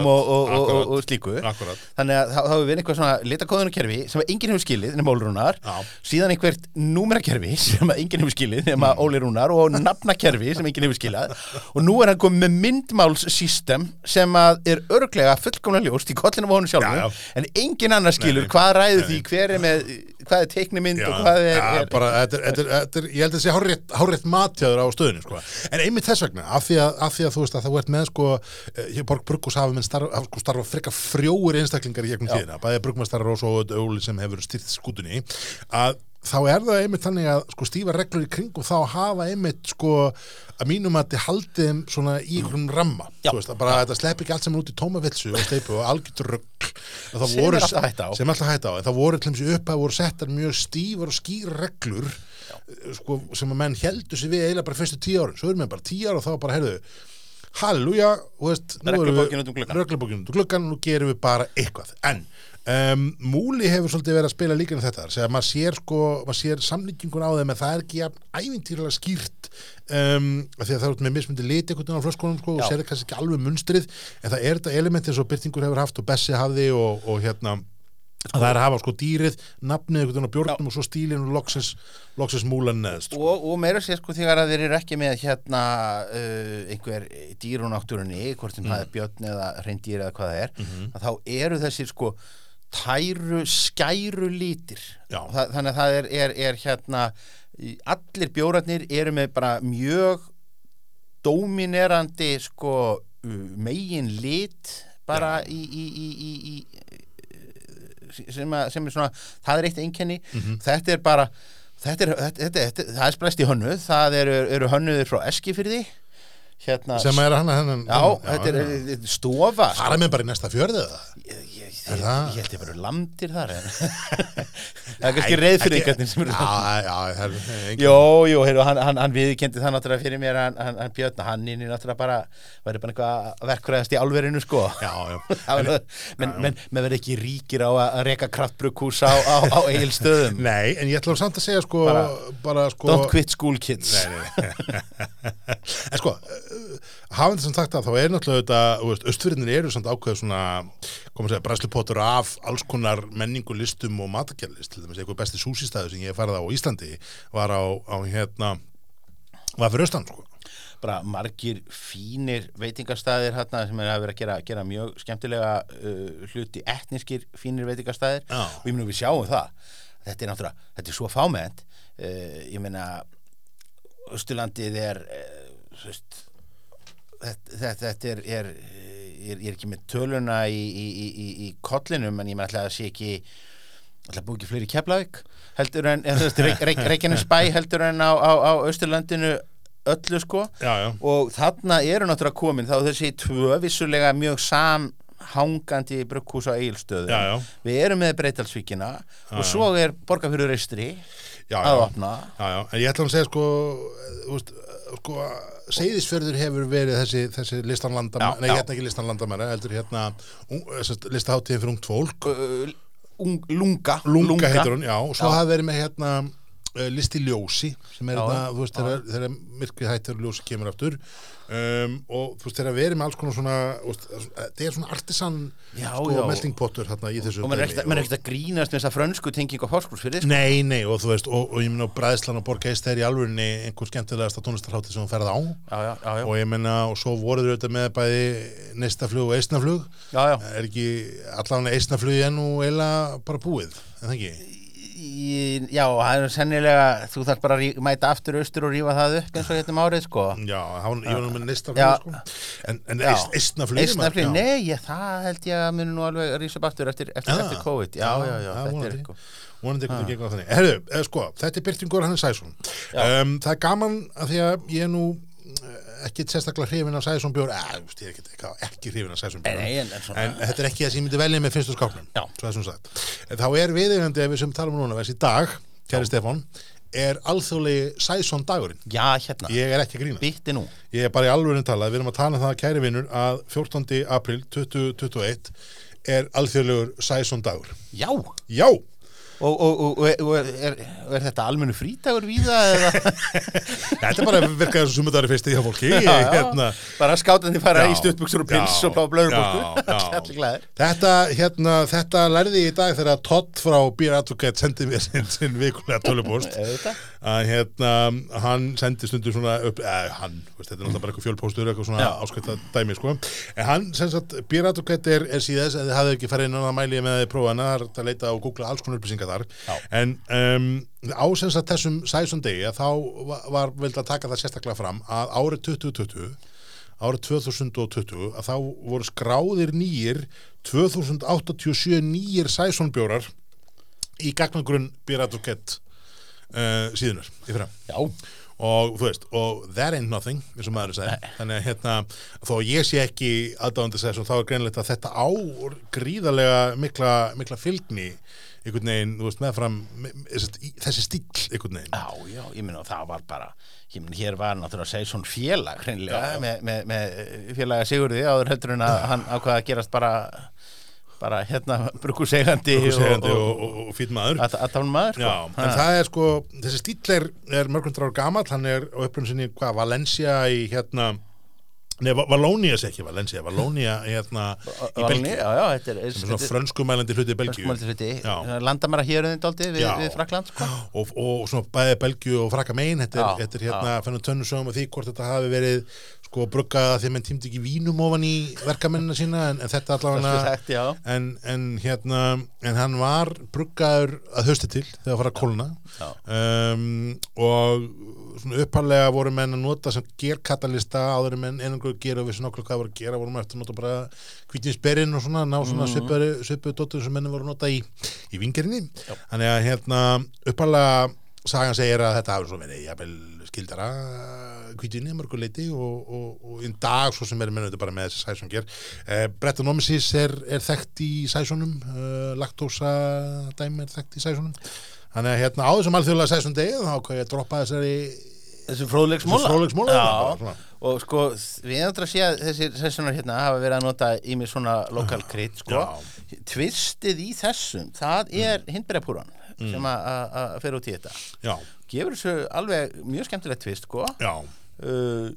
Akkurat. og, og, og, og, slíku Akkurat. þannig að þá hefur verið einhver svona litakóðunukerfi sem enginn hefur skilið nema Óli Rúnar Já. síðan einhvert númerakerfi sem enginn hefur skilið nema Mm. Óli Rúnar og nafnakerfi sem enginn hefur skilað og nú er hann komið með myndmálssystem sem er örglega fullkomlega ljóst í kollinu Já, já. en enginn annar skilur hvað ræður því hver er með hvað er teiknimynd Já, og hvað er, er bara, þetta er, þetta er, er, ég held að þessi hárétt, hárétt matjaður á stöðinu sko. en einmitt þess vegna, af því að, af því að þú veist að þú ert með sko, eh, hér Borg Brugghús hafa menn starfa, sko starfa frekar frjóir einstaklingar í gegnum Já. tíðina, bæði Bruggmestarar og svo Óli sem hefur styrt skútunni að þá er það einmitt þannig að sko stífa reglur í kringum þá hafa einmitt sko að mínum að þið haldið svona í einhverjum ramma. Veist, bara þetta slepp ekki allt saman út í tómavilsu og steipu og Að það Sem er alltaf hætta á. sem alltaf hætta á. En það voru til þessi upp að voru settar mjög stífar og skýr reglur eh, sko, sem að menn heldur sér við eiginlega bara fyrstu tíu árum, svo erum við bara tíu ára og þá bara heyrðu, halleluja og veist, nú erum við- Reglubókin út um gluggann. reglubókin út um gluggan, nú gerum við bara eitthvað en um, Múli hefur svolítið verið að spila líka en þetta, segja maður sér sko maður sér samlíkingun á þeim en það er ekki ævintýrlega skýrt um, því að það er út með mismundi lit einhvern veginn á flöskunum sko, og Já. sér kannski ekki alveg munstrið en það er þetta element eins og Byrtingur hefur haft og Bessi hafði og, og hérna að það er að hafa sko dýrið, nafnið einhvern veginn á bjórnum og svo stílinn og loksins, loksins múlan neðst sko. og, og meira sér sko þegar að þeir eru ekki með hérna uh, einhver dýr úr náttúrunni hvort sem það er björn eða reyndýr eða hvað það er að þá eru þessir sko tæru skæru lítir. Já. Þa, þannig að það er, er, er hérna allir bjórarnir eru með bara mjög dóminerandi sko uh, megin lit bara í, í, í, í, í sem, að, sem er svona, það er eitt einkenni. Þetta er bara þetta er, þetta, þetta, það er splæst í hönnuð. Það eru, eru hönnuðir frá Eskifyrði hérna, sem er hann, hann já, þetta er, er stofa. Fara með bara í næsta fjörði eða? Ég, ég, ég, Er það? held ég verið landir þar en <laughs> það er kannski reyðfyrringarnir sem eru já, já, það er Jó, jú, heyrðu, hann, hann, hann viðkendi það náttúrulega fyrir mér hann, hann, hann Björn, hann inn í náttúrulega bara væri bara eitthvað verkfræðast í álverinu sko. Já, já. <laughs> Það menn men, men verði ekki ríkir á að reka kraftbrukkús á, á, á eigil stöðum <laughs> Nei, en ég ætla samt að segja sko bara, Bara- sko Don't quit school kids. Nei, nei. en sko hafandi sem sagt að þá er náttúrulega þetta, östfyrirnir eru samt ákveð svona, koma að segja, bræslupotur af alls konar menningu listum og matakjærlist, til dæmis eitthvað besti súsistæðu sem ég farið á Íslandi var á, á hérna var fyrir austan, sko. Bara margir fínir veitingastæðir hérna sem er að vera að gera, gera mjög skemmtilega uh, hluti etniskir fínir veitingastæðir Já. og ég meina við sjáum það. Þetta er náttúrulega, þetta er svo fámennt. Uh, ég meina Östurlandið er uh, veist, þetta, þetta, þetta er, er er, ég er ekki með töluna í, í, í, í, í kollinum en ég meina alltaf að sé ekki alltaf búið ekki fleiri Keflavík heldur en, eða þú veist, Reykj- Reykj- Reykjanesbæ heldur en á, á, á Östurlandinu öllu sko. Já, já, og þarna eru náttúrulega komin þá þessi tvö vissulega mjög samhangandi brugghús á eigilstöðu við erum með breytalsvíkina og svo er borgarfjörður reistri að opna. Já, já, en ég ætla að segja sko, þú veist, sko, Seyðisfjörður hefur verið þessi, þessi listanlandamæra, Já, nei, já. hérna ekki listanlandamæra, heldur hérna, un, listaháttíðin fyrir ungt fólk, uh, ung, lunga. Lunga, heitir hún, já, og svo hafa verið með hérna uh, listi ljósi, sem er þetta, þú veist, þegar, myrkrið hættir og ljósi kemur aftur, um, og þú veist, þegar verið með alls konar svona, þetta er svona artisan, sko, já. meltingpottur hérna í þessu og maður er ekkert- er að grínast með þessa frönsku tenging á fórskúrsfyrir sko. Nei, nei, og þú veist, og, og ég minna Bræðslan og Borgeist er í alvörinni einhver skemmtilegasta tónlistarhátti sem hún ferð á. Já, já, já, og ég menna, og svo voruður auðvitað með bæði neistaflug og eisnaflug er ekki allavega eisnaflugi enn og eiginlega bara búið, en það ekki Í, já, það er sennilega þú þarf bara að mæta aftur austur og rífa það upp eins og hérna um árið sko Já, hann, ég var nú með Já. neistaflug sko. en, en Já. Eistnafli, nei, ég, það held ég að muni nú alveg að rísa upp aftur eftir, eftir, Já. eftir COVID Já, já, já, þetta er á þannig Herðu, eh, sko, þetta er Byrtingur hann er Sæsson Já. um, það er gaman að því að ég er nú ekki sérstaklega hrifin af Sæsson bjór þú veist, ég er ekki, ekki, ekki hrifin af Sæsson bjór Nei, en, en þetta er ekki það sem ég myndi velja með fyrstu skápnum Já. svo það svona sagt. En þá er viðeigandi ef við sem talum núna þessi dag, kæri Stefán er alþjóðlegi Sæsson dagurinn. Já, hérna, ég er ekki að grína ég er bara í alvörin talað, við erum að tala um það kæri vinnur að 14. april 2021 er alþjóðlegur Sæsson dagur. Já, já, og, og, og, er, og er þetta almennu frítagur víða <laughs> þetta er bara virkaði sem sumudari fyrst í hjá fólki Já, já. hérna, bara skátandi fara Já. í stuttbuxur og pils og blá blöðurbólku <laughs> Þetta, hérna, þetta lærði ég í dag þegar Todd frá Beer Advocate sendi mér sinn, sinn vikulega Auðvitað. Að hérna, hann sendi stundur svona upp, eða hann, veist, þetta er náttúrulega bara eitthvað fjölpóstur eitthvað svona Já. áskvæmta dæmi sko. en hann, sem sagt, Advocate er, eða þið hafið ekki farið inn á það mæli með að þið prófa hana, það er hægt að leita og googla alls konar upplýsingar þar, Já. en um, á sem sagt þessum sæsum degi að þá var, var vild að taka það sérstaklega fram að árið 2020 árið 2020 að þá voru skráðir nýjir 2087 nýjir sæsonbjórar í gagnagrunn Advocate uh, síðunar í fyrra. Já, og þú veist, og that ain't nothing eins og maður sagði, þannig að hérna þó ég sé ekki aðdáðandi sæsson þá er greinlegt að þetta á gríðarlega mikla, mikla fylgni einhvern veginn, þú veist, meðfram me- me- þessi stíl einhvern veginn. Já, já, ég minna það var bara ég minna hér var náttúrulega svona félag hreinlega Já, já. með, með, með félaga Sigurði áður heldur en að <laughs> hann ákvaða að gerast bara bara hérna brukusegandi segandi og, og, og, og fýt maður. Að, að tala maður sko. Já, en það er sko, þessi stíl er, er mörgundra ára gamall, hann er á upprunn sinni, hvað, Valencia í hérna, nei, Va- Valónia sé ekki Valencia, Valónia hérna í Belgíu, já, já, þetta sem svona frönskumælandi hluti í Belgíu. Já. landamæra hér um dálítið við, við Frakland sko. og, og svona bæði Belgíu og Frakka megin, þetta er, hérna, fennum tönnu sögum af því hvort þetta hafi verið sko því að menn tímdi ekki vínum ofan í verkamennina sína en, en þetta Það allavega en, en hérna en hann var bruggaður að hausti til þegar að fara að kólna. Um, og svona uppalega voru menn að nota sem gerkatalista áður en menn einangur gera og vissi nokkuð hvað voru að gera voru menn eftir að nota bara kvítinsberinn og svona ná svona mm. svipuðu svipuðu dóttur sem menn voru að nota í, í vingerinni þannig að hérna uppalega sagan segir að þetta hafi svo verið skildara kvítinni mörgur leiti og, og, og í dag svo sem er auðvitað bara með þessi sæsson ger eh, Brettanomisis er, er þekkt í sæsonum eh, laktósa dæmi er þekkt í sæsonum þannig að hérna á þessum alþjóðlega sæsson degi þá hvað ég að droppa þessari Þessu fróðleiksmóla Þessu fróðleiksmóla, bara Já, svona. og sko við erum að sé að þessir sessunar hérna hafa verið að nota í mig svona lokal krydd sko. Tvistið í þessum það er mm. hindberjapúran sem að- að fer út í þetta. Já, gefur þessu alveg mjög skemmtilegt tvist sko. Uh,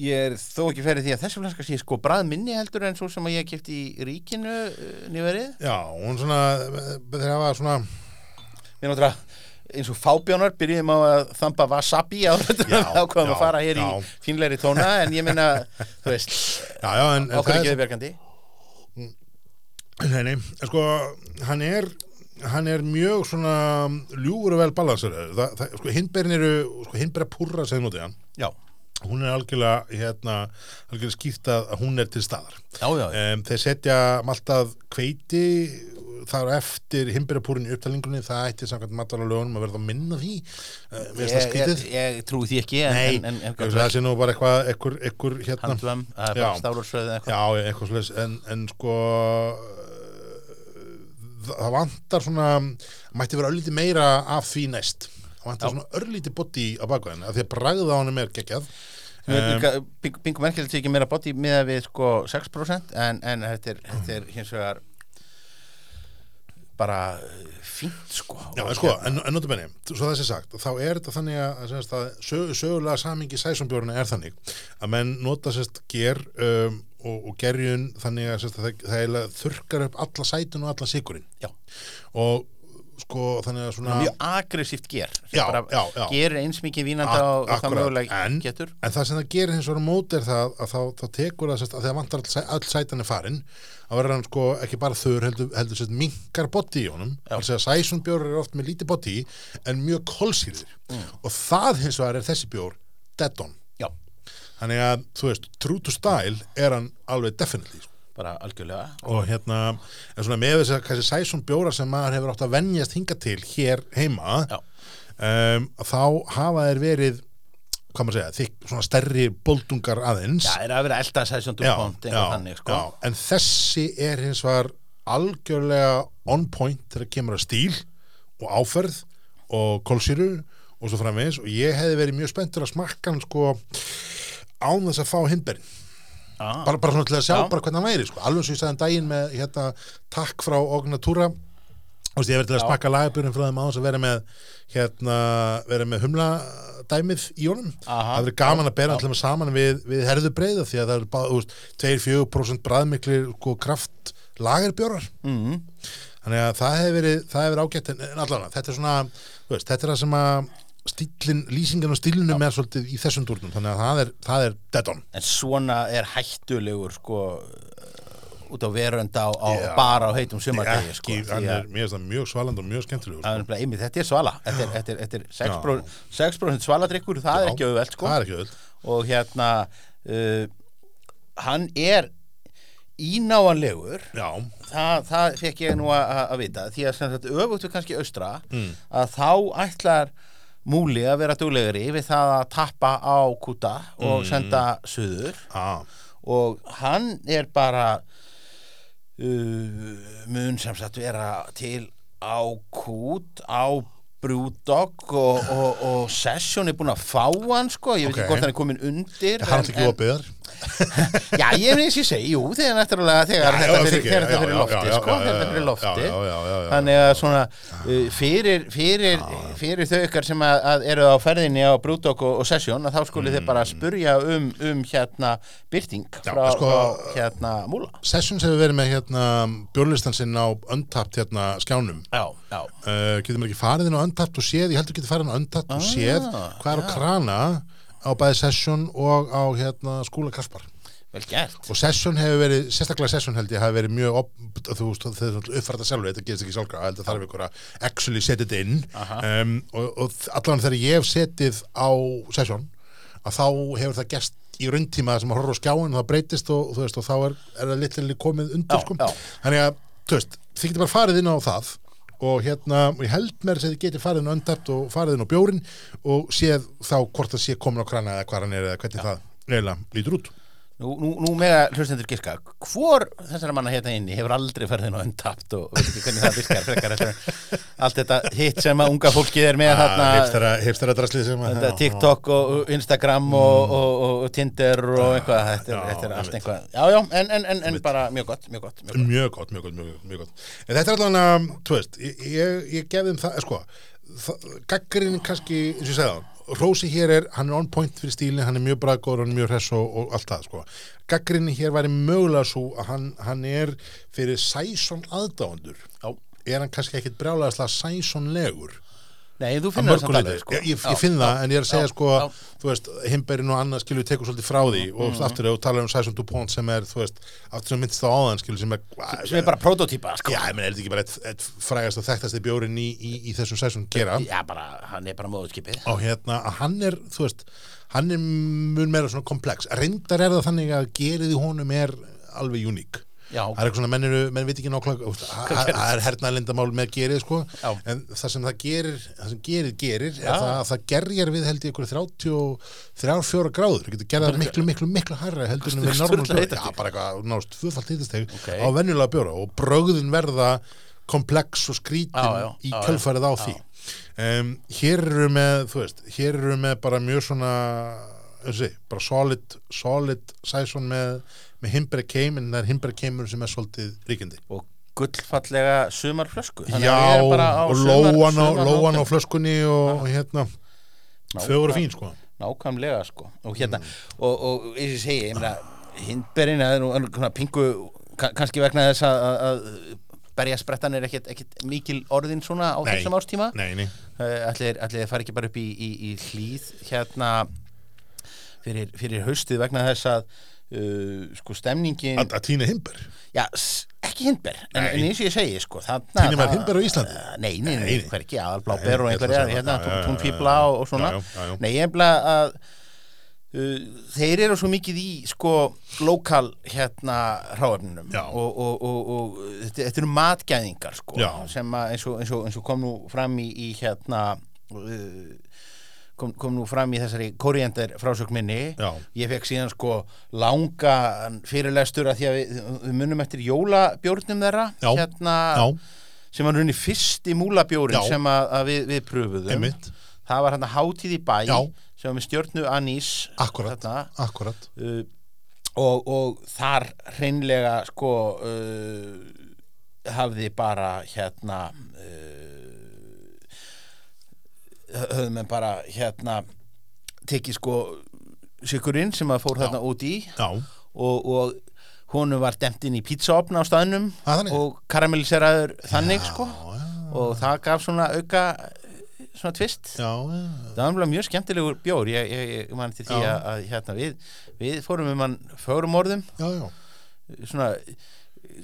ég er þó ekki ferið því að þessi flaska sé sko brað minni heldur en svo sem að ég kefti í ríkinu uh, nýverið já hún svona þeir hafa svona við náttúrulega eins og fábjónar byrjuðum á að þampa wasabi á <laughs> þetta Já, ákvaðum já, að fara hér já. í fínleiri tóna en ég meina, þú veist já, já, en, en ákvaðu það ekki er þið verkandi Nei, nei, sko, hann er hann er mjög svona ljúfur og vel balansur sko, hindberin eru, sko, hindbera púrra sem notið hann, já, hún er algjörlega hérna, algjörlega skýrt að hún er til staðar. Já, já, já. um, þeir setja maltað kveiti þar eftir hindberapúrin í upptalingunni það ætti samkvæmt matvalalögunum að verða að minna því. Það Ég, ég, ég trúi því ekki en, Nei, en, en, það sé nú bara eitthvað ekkur, ekkur hérna bara stálursöðu eitthvað. Já, eitthvað en, en sko það, vantar svona mætti vera örlítið meira af því næst það vantar Já. svona örlítið body á bakvæðin af því að bragða á honum er geggjað um, Bingo Merkel ekki meira body með við sko 6% en, en þetta, er, þetta er hins vegar bara uh, fínt sko Já, en sko, en, en notum benni, svo það sé sagt þá er þetta þannig að, að, sög, sögulega samingi sæsonbjórna er þannig að menn nota sérst ger um, og, og gerjun þannig að, sérst, að það, það þurrkar upp alla sætun og alla sigurinn Já. og sko þannig að svona mjög aggressíft ger Já, já, já. gerir eins mikið vínanda og, það mögulega En- getur En það sem það gerir hins vegar á móti er það að þá, þá tekur það að þegar vantar all, öll sætan er farin að verður hann sko ekki bara þur heldur, heldur sérst minkar body í honum. Þannig að sæsunbjór er oft með lítið body en mjög kolsýrðir. Og það hins vegar er þessi bjór dead on. Já, þannig að þú veist, true to style er hann alveg definitely sko. bara algjörlega. Og hérna, en svona með þess að kannski sæsum bjóra sem maður hefur átt að venjast hinga til hér heima um, þá hafa þeir verið hvað maður segja, þykk, svona stærri boldungar aðeins. Já, er að vera elda session já, dupont eitthvað þannig sko. já, en þessi er hins var algjörlega on point þegar kemur að stíl og áferð og kólsýru og svo framvegis. Og ég hefði verið mjög spenntur að smakka hann sko án þess að fá hindberinn ah, bara, bara svona til að sjá Já. bara hvernig hann væri sko. alveg svo ég sagði um daginn með hérna, takk frá Ognatúra Þú veist, ég verið til að smakka lagabjörnum frá þeim á þess að vera með hérna, vera með humla dæmið í honum. Aha, það verið gaman já, að bera allir saman við, við herðubreiða því að það eru bara, þú veist, 2-4% bræðmiklir sko, kraft lagerbjórar. Mm, þannig að það hefur verið, það hefur verið ágætt en, allavega, þetta er svona, þú veist, þetta er það sem að stílin, lýsingin og stílinum er svolítið í þessum dúrnum, þannig að það er, það er dead on. En svona er hættulegur sko út á verönda á, á Já. bara á heitum sumardegi sko, er, mér finnst það mjög svaland og mjög skemmtilegur er sko. einmitt, þetta er svala Þetta er, þetta er, þetta er 6%, 6 svaladrykkur, það er Já, ekki auðvelt sko. það er ekki öll og hérna uh, hann er ínáanlegur það, það fekk ég nú að, vita því að sagt, öfugt við kannski austra Mm. að þá ætlar múli að vera duglegri við það að tappa á kúta og senda suður á, og hann er bara uh, mun sem sagt vera til á kút á Brewdog og, og, og Session. Er búin að fá hann sko, ég veit Ok. ekki hvort hann er komin undir það er alltaf ekki opið þar Já, ég finnst ég segi, jú, þegar náttúrulega þegar Já, þetta fyrir, fyrir já, lofti, sko, þetta fyrir lofti. þannig að svona uh, fyrir, fyrir, fyrir þau ykkar sem að, að eru á ferðinni á Brúdók og, og Session, að þá skuli þið bara spurja um, um hérna byrting Mm. Frá, sko, frá hérna múla. Sessions hefur verið með hérna björlistan sinn á Untapped hérna skjánum. Já, já, uh, getur maður ekki farið inn á Untapped og séð, ég heldur getur farið inn á Untapped og Ah, séð hvað er á krana á bæði Session og á hérna skúla Kaspar. Vel gert. Og Session hefur verið, sérstaklega Session held ég hafi verið mjög, op, þú uppfært að sjálfu, þetta gerist ekki sjálfkrafa, held að þarf ykkur að actually setja þetta inn. Um, og, og allan þegar ég hef setið á Session, að þá hefur það gerst í rauntíma sem að horfa á skjáin það breytist og, þú veist, og þá er, er það litli komið undir, Já, sko. já. þannig að, þú veist, þið getur bara farið inn á það og hérna, ég held mér að þið getið farið inn á öndapt og farið inn á bjórin og séð þá hvort það sé komin á krana eða hvað hann er eða hvernig það eiginlega lítur út Nú, nú, nú mega hlustendur giska. Hvor þessara manna hérna inni hefur aldrei ferðin á untapt og veit ekki hvernig það virkar frekar eftir allt þetta hitt sem að unga fólkið er með þarna. hipstara draslið sem að TikTok og og Instagram og, og, og Tinder og eitthvað. Þetta er, Já, er allt eitthvað. Já, já, en, en, en, en bara mjög gott, mjög gott, mjög gott. mjög gott, mjög gott, mjög, gott, en þetta er allan að, þú veist ég, ég, ég gefði um það, sko gaggarinn kannski, eins og ég segði það Rósi hér er, hann er on point fyrir stílinn hann er mjög bræðgóður, hann er mjög hress og, og allt það, sko. Gaggarinn hér væri mögulega svo að hann, hann er fyrir sæson aðdáendur. Já. er hann kannski ekkit brjálega sæsonlegur Nei, þú að finnur það samt alveg sko. ég, ég, ég finn það en ég er að segja já, sko, þú veist, himberinn og annað skilur tekur svolítið frá því og mm. aftur og tala um Sæsson Dupont sem er, þú veist, aftur sem minnst á áðan skilur sem er, sem er bara prototýpa sko. já, ég menn, er þetta ekki bara eitt, eitt frægast og þekktasti bjórin í, í, í þessum Sæsson gera? Já, bara, hann er bara móðuskipið og hérna, hann er, þú veist hann er mun meira svona komplex. Reyndar er það þannig að gerið í honum er alveg uník það er eitthvað svona, menn, eru, menn veit ekki nákvæmlega það er hernaðlindamál með gerið sko, Já. en það sem það gerir það sem gerir er það að það gerjar við held ég ykkur 33-4 gráður, það getur gerðað miklu, miklu, miklu hærra heldur en við normal bjóra, já, bara eitthvað nást tvöfalt hitasteg Ok. á venjulega bjóra og brögðin verða komplex og skrítin í kjölfærið á því. Um, hér eru með, þú veist hér eru með bara mjög svona og sé, bara solid solid sæson með, með Himbre Keim en það er Himbre Keimur sem er svolítið ríkindi og gullfallega sumarflösku. Já, og lóan á, lóan á flöskunni og hérna, Nákvæm- fögur og fín sko. nákvæmlega sko. Og hérna, Mm. og, og eins og segi ég meina, hindberinn er nú svona pingu, ka- kannski vegna þess að, að- að berjasprettan er ekkit, ekkit mikil orðin svona á þessum ástíma Nei, nei, uh, allir, allir fara ekki bara upp í, í, í hlýð hérna fyrir, fyrir haustið vegna þess að uh, sko stemningin að, að tína Himber já, ekki hindber en, en eins og ég segi sko Tínir maður hindber á Íslandi? Uh, nei, nei, nei, Nei, hver ekki, aðalblá Nei, ber og einhverjar hérna, já. og, og svona Já, já, nei, ég efla að uh, þeir eru svo mikið í sko lokal hérna Já. og, og, og, og þetta, þetta eru matgæðingar sko Já. sem að eins og, eins, og, eins og kom nú fram í, í hérna uh, kom, kom nú fram í þessari koriander frásögn minni Já. ég fekk síðan sko langa fyrirlestur að því að við, við munum eftir jólabjórnum þeirra Já. hérna Já, sem var runni fyrsti múlabjórin Já. sem að, að við, við pröfuðum einmitt, það var hérna hátíð í bæ Já. sem var með stjörnu anís akkurat þarna, Akkurat uh, og, og þar hreinlega sko uh, hafði bara hérna uh, höfðum við bara hérna tekið sko sykurinn sem að fór þarna út í Já, og, og honum var demt inn í pizzaopna á staðnum Að þannig? og karamelliseraður þannig sko já, og það gaf svona auka svona tvist já, já. það var mjög skemmtilegur bjór ég, ég, ég man til því Já. að, hérna, við, við fórum um hann fögrum orðum já, já. svona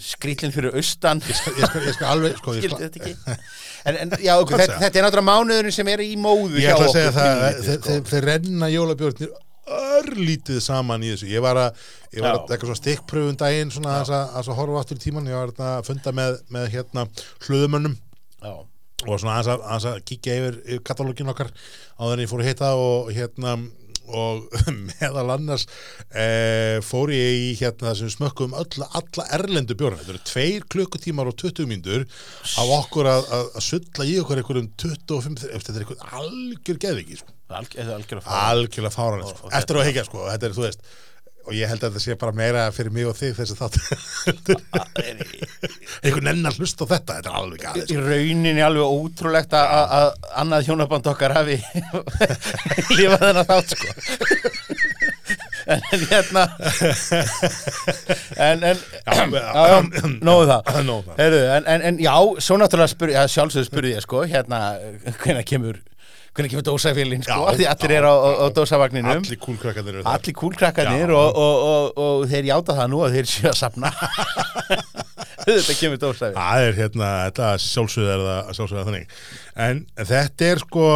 skrýtlinn fyrir austan. Ég, skal, ég, skal, ég skal alveg sko, skildi skal, þetta ekki? <laughs> En, en já, ok, þetta, þetta er náttúrulega mánuðurinn sem er í móðu ég hjá ætla að segja það þeir, sko. þeir, þeir renna jólabjörnir örlítið saman í þessu. Ég var að, ég var að eitthvað svona stikkpröfum daginn svona að, að, að horfa aftur í tíman ég var að funda með, með hérna hlöðumönnum já, og svona að, kíkja yfir, yfir katalógin okkar áður en ég fór að hitta og hérna og <laughs> meðal annars e, fór ég í hérna sem smökkum öll, alla erlendu bjórna þetta eru tveir klukkutímar og 20 mínútur af okkur að, að, að sulla í okkur einhverjum 25, þetta er einhver algjör geðviki sko. alg, algjör að sko. Og- og eftir að higgja sko, þetta er þú veist og ég held að þetta sé bara meira fyrir mig og þig þess <laughs> að þátt einhver nennar hlust á þetta þetta er alveg gæðið í rauninni alveg ótrúlegt að, að, að annað hjónaband okkar hafi <laughs> lifað þennan þátt sko. <laughs> En, hérna en, en já, nógu það. <clears throat> Það. Heyrðu, en, en, en já, svo náttúrulega sjálfsögðu spurði ég sko, hérna, hvenær kemur hvernig kemur dósafélin sko, Já, því allir já, eru á, á, á dósavagninum allir þar. Allir kúlkrakkarnir Já. og, og, og, og þeir játa það nú að þeir séu að safna <laughs> þetta kemur dósafélin Það er hérna, þetta sjálfsögð er það sjálfsögð þannig en þetta er sko,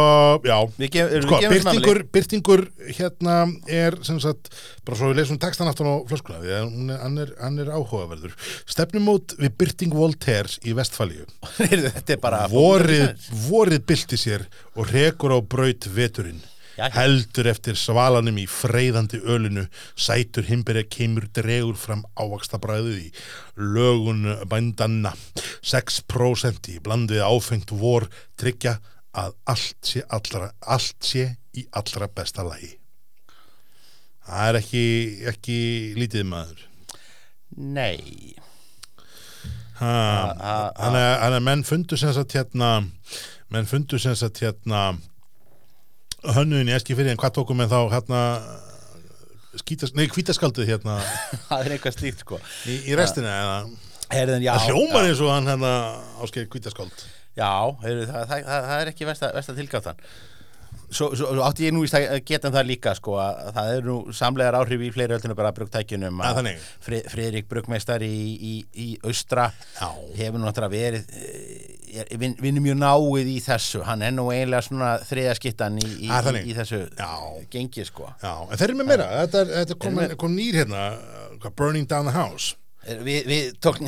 já við sko, byrtingur, byrtingur hérna er sem sagt, bara svo við lesum textan aftan á er, hann, er, er áhugaverður. Stefnumót við byrting Voltaires í Vestfalíu <laughs> þetta er bara vorið, vorið bylti sér og rekur á braut veturinn. Heldur eftir svalanum í freyðandi ölinu sætur himberja kemur dregur fram ávaksta bræðið í lögun bændanna. 6% í blandið áfengt vor tryggja að allt sé, allra, allt sé í allra besta lagi. Það er ekki, ekki lítið maður. Nei. Þannig að- menn fundu sem sagt hérna menn fundu sem sagt hérna hönnuðin í eski fyrir en hvað tókum við þá hérna skítas, nei, hvítaskaldið hérna? <laughs> Það er eitthvað slíkt sko. Í, í restina eða? Herðin, já, það hljómar eins og hann hérna áskeið hvítaskáld já heyrðu, það, það, það, það er ekki versta, versta tilgáttan Svo, svo, svo átti ég nú víst að geta um það líka sko að að það er nú samlegar áhrif í fleiri öllinu bara brugtækjunum þannig. Fri- Friðrik Brugmeistar í, í, í Austra Já. hefur nú náttúrulega verið vin, vinnur mjög náið í þessu hann er nú eiginlega svona þriðaskittan í, í, Ja, í, þannig. í þessu Já. gengi sko Já, en þeir eru með meira, þetta, er- þetta kom, með- kom nýr hérna Burning Down the House Er- Við,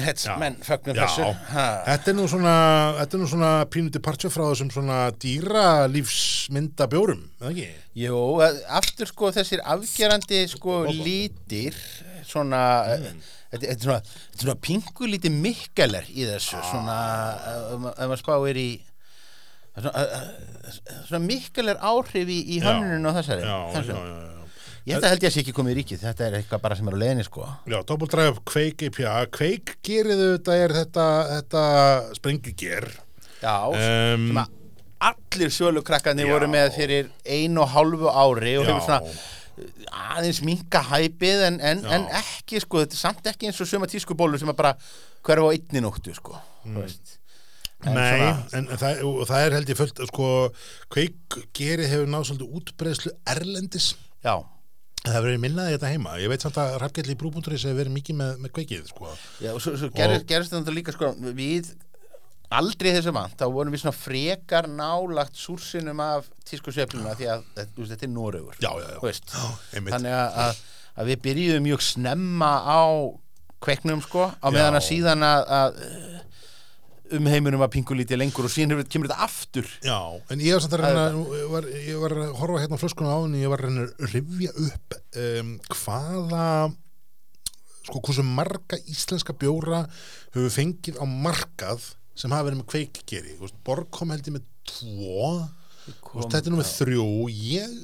Heads Já. menn fögnum Já, þessu ha. þetta er nú svona þetta er nú svona pínu departure frá þessum svona dýra lífsmynda bjórum, eða ekki? Jú, að- aftur sko þessir afgerandi sko lítir svona mm. Þetta er svona, svona pingu lítið mikkeler í þessu svona, ef ma- ef maður spáir í svona, að- að- svona mikkeler áhrif í, í Já. hönnunum og þessari Já, já, þessu. já, já. Ég held að held ég að sé ekki komið í ríkið, þetta er eitthvað bara sem er á leiðinni sko Já, Drive Quake IPA Quake gerið þetta er þetta, þetta sprengiger Já, um, sem að allir sölukrakkarnir Já. voru með fyrir einu og hálfu ári og Já. hefur svona aðeins minka hæpið en, en, en ekki sko, þetta er samt ekki eins og suma tískubólu sem að bara hverfa á einni nóttu sko mm. En Nei, svona- en það, og það er held ég fullt sko, gerið hefur náð svolítið útbreðslu erlendis. Já, Það hefur verið minnaði þetta heima. Ég veit samt að Rafgjall í brúbúnduris hefur verið mikið með, með Quakeið sko. já og svo, svo gerist þetta líka sko við aldrei þessu vant, þá vorum við svona frekar nálagt súrsinum af tískusveifluna því að þetta, er Noregur Já, já, já. Þú veist. Já, einmitt. þannig að, að, við byrjuðum mjög snemma á kveiknum sko á meðan að síðan að, að um heiminum að pingu lítið lengur og síðan kemur þetta aftur Já, en ég var samt að reyna ég var, ég var að horfa hérna á flöskuna á henni ég var að reyna að rifja upp um, hvaða sko hversu marga íslenska bjóra hefur fengið á markað sem hafa verið með kveikgeri. Borg kom held ég með tvo. Veist, þetta er nú með þrjú. Ég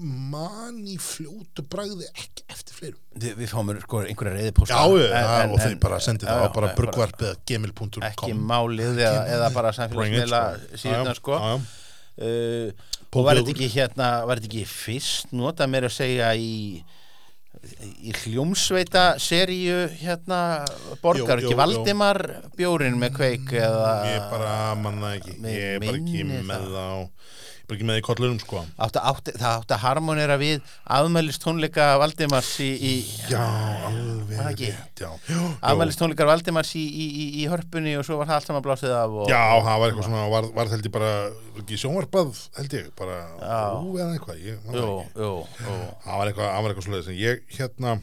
man í fljótu bragði ekki eftir fleirum. Við, við fáum sko einhverja já, og þeir bara sendið það á bara burgvarp eða ekki málið eða, eða bara samfélagsmiðla síðan sko. uh, og var þetta ekki hérna var þetta ekki fyrst nota mér að segja í í hljómsveita seríu hérna borgar ekki. Valdimar bjórin með kveik eða Ég bara manna ekki Ég er bara ekki með það. Ekki með í kollunum sko átti, átti, það átti að harmonera við afmælist tónleika Valdimars í, í Já, alveg Var það ekki? rétt, Já, <gasps> já, afmælist tónleikar Valdimars í, í, í, í hörpunni og svo var það allt saman blásið af og, já, það var eitthvað svona Var, var held ég bara ekki sjónvarpað held ég bara. Ú, eða eitthvað ég, man það jú, ekki. jú, jú. Það var eitthvað, það var eitthvað en ég hérna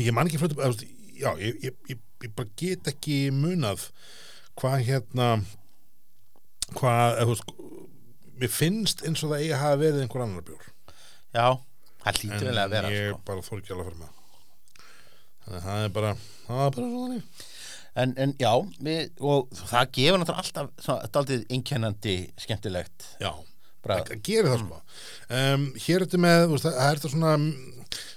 ég man ekki veist, já, ég, ég, ég, ég bara get ekki munað hvað hérna hvað, eða, þú veist mér finnst eins og það eigi að hafa verið einhver annar bjór. Já, það hlýtur vel að vera ég sko. bara þór ekki alveg að fara með. Þannig að það er bara það er bara svona þannig. En, en já, við, og það gefur náttúrulega alltaf svona, daldið einkennandi skemmtilegt. Já, það gerir það sko. Um, hér er þetta með, það er þetta svona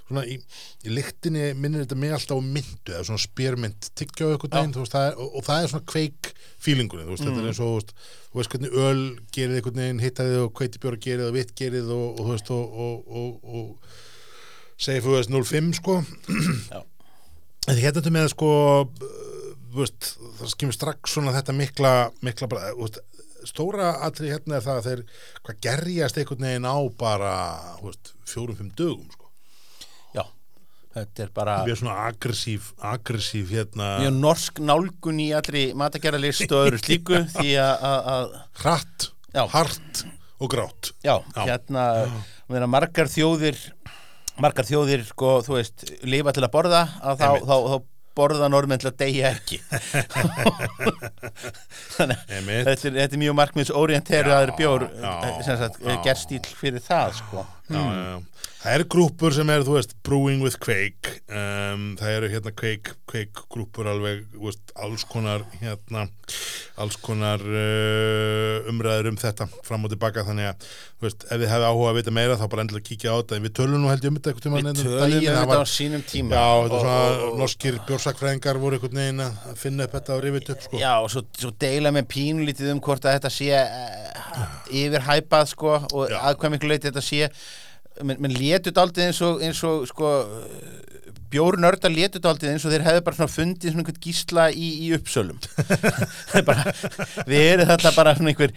svona í, í lyktinni minnir þetta mig alltaf á myndu eða svona spyrmynd tyggja á eitthvað er, og, það er svona kveik feelingunni þú veist, þetta er eins og þú veist, hvernig öl gerir eitthvað neginn, hittaði og kveitibjóra gerir og vitt gerir og, og þú veist og, og, og, og segi þú veist 05 sko. <clears throat> En hérna þetta með sko þú veist, það kemur strax svona þetta mikla, mikla bara, þú veist, stóra atrið hérna er það að þeir hvað gerjast einhvern veginn á bara fjórum-fimm dögum sko. Já, þetta er bara við erum svona aggressív aggressív hérna mjög norsk nálgun í allri matagerðalist og öðru slíku <laughs> því að, hratt, Já. hart og grátt já, Já. hérna meina, margar þjóðir margar þjóðir, sko, þú veist lifa til að borða, að þá, þá, þá borða normenn til að deyja ekki <laughs> þannig að þetta er, þetta er mjög markmiðs orienteru aðri bjór já, sagt, já. gerstíl fyrir það, sko já, já, já. Það eru grúpur sem er, þú veist, Brewing with Quake um, það eru hérna Quake, Quake grúpur alveg, veist, alls konar hérna, alls konar uh, umræður um þetta fram og tilbaka, þannig að, þú veist, ef þið hefði áhuga að vita meira, þá bara endilega kíkja á þetta. En við tölum nú held ég um þetta einhvern við tímann tölum um þetta á sínum tíma. Já, þetta er svona norskir bjórsakfræðingar voru einhvern veginn að finna upp þetta og rifið upp, sko. Já, og svo, svo deila með pínulítið um hvort að þetta sé uh, yfirhæpað sko og Já. Menn men létut aldrei eins og, eins og sko bjórnörda létut aldrei eins og þeir hefðu bara svona fundið svona einhvern gísla í, í uppsölum <laughs> bara, við erum þetta bara svona einhver,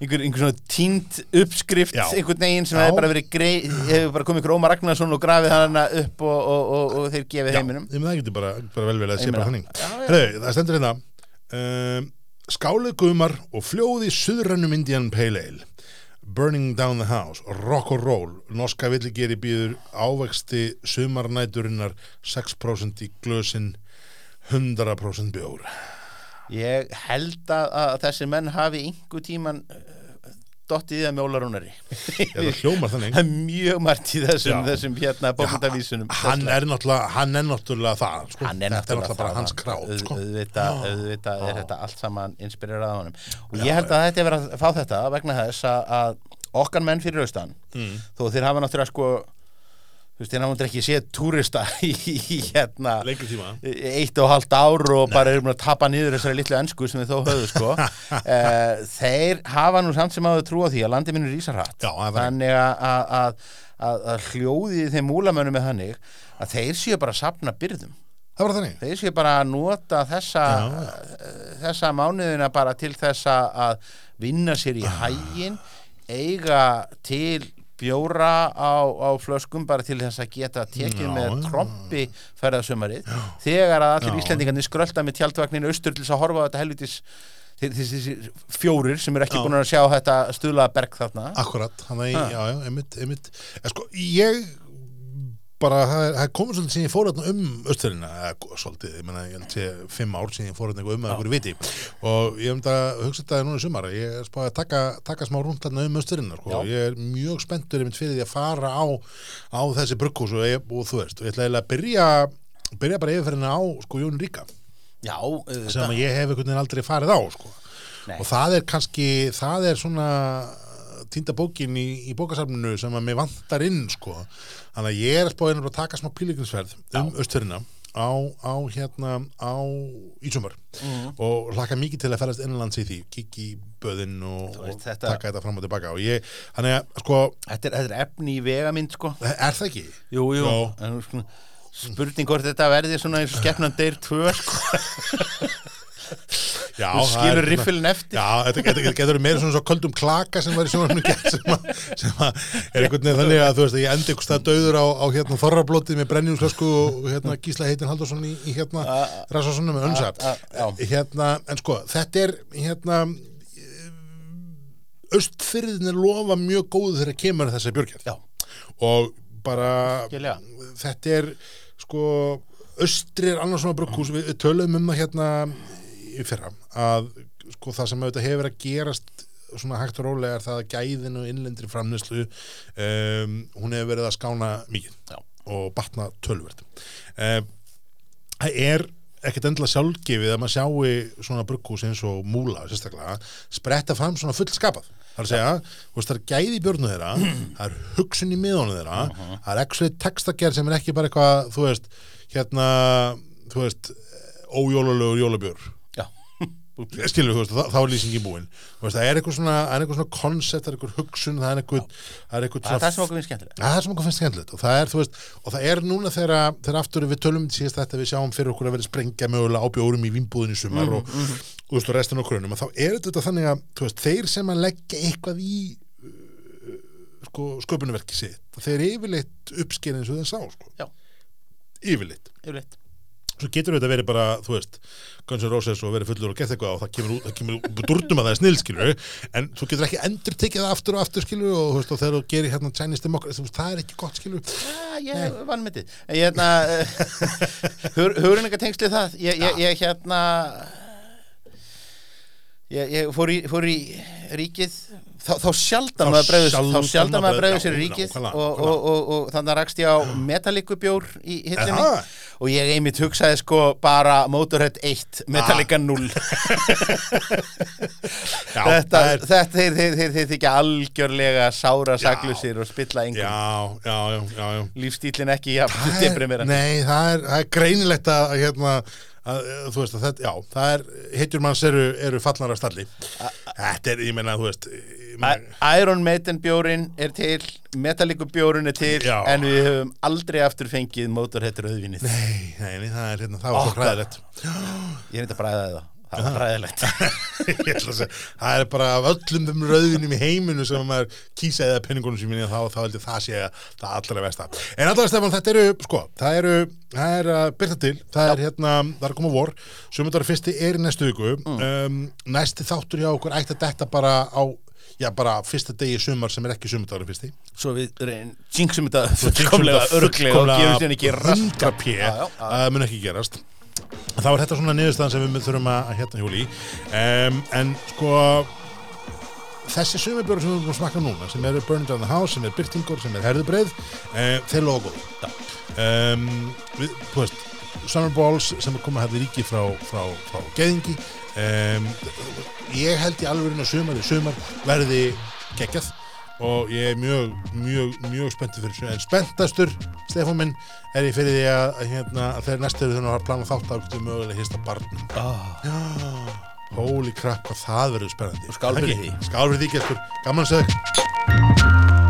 einhver, einhver svona tínt uppskrift Já. einhvern veginn sem Já. hefur bara grei, hefur bara komið Ómar Ragnarsson og grafið hana upp og, og, og, og þeir gefið heiminum Ég með það getur bara, bara vel vel að sé bara þannig já, já. Herru, það stendur hérna um, Skálið gumar og fljóði suðrannum Indian Pale Ale Burning Down the House Rock and Roll. Norska villigeri býður ávexti sumarnæturinnar 6% í glösin 100% bjór. Ég held að, að þessi menn hafi einhver tíman dottið í það það <laughs> hljómar þannig. Það er mjög margt í þessum, þessum hérna bókundavísunum hann er hann er náttúrulega það sko. Hann er náttúrulega bara hans auð- sko. auðvitað, auðvitað er þetta allt saman inspirerað á honum. Og ég held að þetta er verið að fá þetta vegna þess að, að okkar menn fyrir austan mm. þó þeir hafa náttúrulega sko þú veist, hafa náttúrulega ekki séð túrista <laughs> í, hérna eitt og halvt ár og bara erum að tapa niður þessari litlu ennsku sem við þó höfðu sko. Uh, <laughs> þeir hafa nú samt sem að trúa því að landi minnur Já, er það. þannig að, að, að, að, að hljóði þeim múlamönnum með þannig að þeir séu bara að sapna byrðum. Þeir séu bara að nota þessa Já, uh, þessa mánuðina bara til þess að- vinna sér í hægin eiga til bjóra á, á flöskum bara til þess að geta tekið Já, með já. trompi ferðasumarið þegar að allir. Íslendingarnir skrölda með tjaldvagninu austur til þess að horfa á þetta helvitis þessi fjórir sem eru ekki Já. búin að sjá þetta stuðlaða berg þarna Akkurat, hann er, já, já, einmitt, einmitt en sko, ég bara, það er- komið svolítið síðan ég fór um östurina, svolítið, ég menna ég held sé fimm ár síðan ég fór um einhverju viti. Og ég hef að hugsa þetta núna í sumar ég er spáði að taka, taka smá rúnt þarna um östurina, sko, ég er mjög spenntur einmitt fyrir því að fara á, á þessi brugghús og, og þú veist, og ég ætla að byrja byrja bara yfirferðina á, sko, Jón Ríka já, sem ég hef einhvern veginn aldrei farið á, sko. Og það er kannski, það er svona týnda bókin í, í bókasafninu sem að mér vantar inn sko. Þannig að ég er spáðin að taka smá pílíkinsverð um östurina á, á hérna á Ísumar Mhm. og hlaka mikið til að ferðast innanlands í því kikki í böðin og, veist, og þetta- taka þetta fram og tilbaka og ég, þannig að sko, þetta, er, þetta er efni í vegamynd sko er það ekki? Jú, jú, Já. en sko, spurning hvort þetta verði svona eins og skeppnan deyr tvö sko, <laughs> Já, þú skilur er riffilin eftir. Já, þetta getur, getur verið meira svona svo köldum klaka sem var í sjónarnu gett sem, að- sem að er einhvern veginn þannig að þú veist að ég endi stað döður á, á hérna þorrablótið með brennjúmsflösku og hérna Gísla heitin Haldursson í, í hérna Rassarssonu með önsa hérna, en sko, þetta er hérna austfyrðinir lofa mjög góðu þegar kemur þessa björgjörð Já, og bara Skilja. þetta er sko austri er annars svona við, við töluðum um það hérna í fyrra að sko það sem auðvitað hefur að gerast svona hægt og rólega er það að gæðin og innlendri framnæslu um, hún hefur verið að skána mikið Já. og batna tölvert um, það er ekkert endilega sjálfgefið að maður sjáu svona brugghús eins og múla sérstaklega, spretta fram svona full skapað það er að segja, þú veist, það er gæði í björnu þeirra <clears throat> það er hugsun í miðónu þeirra það er ekki textagerð sem er ekki bara eitthvað þú veist, hérna þú veist, ójólulegur jólabjör já, skilur þú veist, þá, þá er lýsingin búin Þú veist, það er eitthvað svona, það er eitthvað svona koncept, það er eitthvað hugsun, það er eitthvað það er eitthvað það er það sem okkur finnst skemmtilega Ja, það er sem okkur finnst skemmtilegt og það er, þú veist, og það er núna þegar, þegar aftur við tölum um síðast þetta við sjáum fyrir okkur að vera sprengja mögulega á bjórum í vinnbúðin í sumar Mhm, og, og, þú veist, og restin á krönum og þá er þetta þannig að, þú veist, þeir sem að leggja eitthvað í uh, sko, sköpunverki sitt þeir yfirleitt uppskerinn eins og það sá, sko. Yfirleitt. Yfirleitt. Svo getur þetta verið bara, þú veist, Guns N' Roses og verið fullur og gett eitthvað og það kemur, það kemur dúrtum að það er snill, skilur en þú getur ekki endur tekið það aftur og aftur, skilur og, veist, og þegar þú gerir hérna Chinese Democracy, það er ekki gott, skilur Já, ég vann með Ég hérna <laughs> Hugurinn eitthvað tengslið það. Ég, ég, ég hérna Ég, ég fór, í, fór í ríkið. Þá, þá sjaldan maður bregður þá sjaldan maður bregður sér í já, ríkið nákvæmlega, og, og, og, og, þannig að rakst ég á metallikubjór í hillinni Aha. Og ég einmitt hugsaði sko bara Motorhead 1, Metallica 0 <laughs> <laughs> Já, þetta, er, þetta þeir, þeir, þeir, þeir þykja algjörlega sára saglusir og spilla engum já, já, já, já, já. lífstílin ekki jafn Það er, nei, það er, það er greinilegt að, hérna, að, þú veist að þetta, já, það er, hitjur manns eru, eru fallnar að stalli. Þetta er, ég meina, þú veist, Iron Maiden bjórin er til Metallica bjórin er til Já. en við höfum aldrei aftur fengið Motorhead rauðvinnið nei, nei, það er, hérna, það var svo hræðilegt. ég er þetta að bræða það. Það var <laughs> að segja, það er bara öllum þeim rauðinum í heiminu sem maður kýsa eða penningunum sem minni þá, þá heldur það sé að það allra versta. En allavega Stefán, þetta eru, sko það eru, það er að byrta til það er hérna, það er að koma vor sumundar fyrsti er í næstu viku. Um, næsti þáttur hjá okkur ætti að detta bara á, já bara fyrsta degi sumar sem er ekki sumundagur fyrsti. Svo við reyn jinxum þetta fullkomlega örglega og gefum sér ekki rast 100 p Já, já, já. að það mun ekki gerast. Þá er þetta svona niðurstaðan sem við þurfum að hérna hjúli í um, en sko þessi sumibjóru sem við erum að smakka núna sem eru Burning Down the House, sem er Byrtingur, sem er Herðubreið um, þeir logo um, við, þú veist Summer Balls sem er komað hætti ríki frá, frá, frá geðingi um, ég held í alveg að sumar verði geggjað og ég er mjög, mjög, mjög spenntið fyrir þessu en spenntastur, Stefán minn er ég fyrir því að, hérna, að þeir næstu eru þannig að plana þátt að við mögulega hýsta barnum oh. holy crap hvað það verður spennandi Og skál fyrir Ekki? því. skál fyrir því, gestur, gaman segja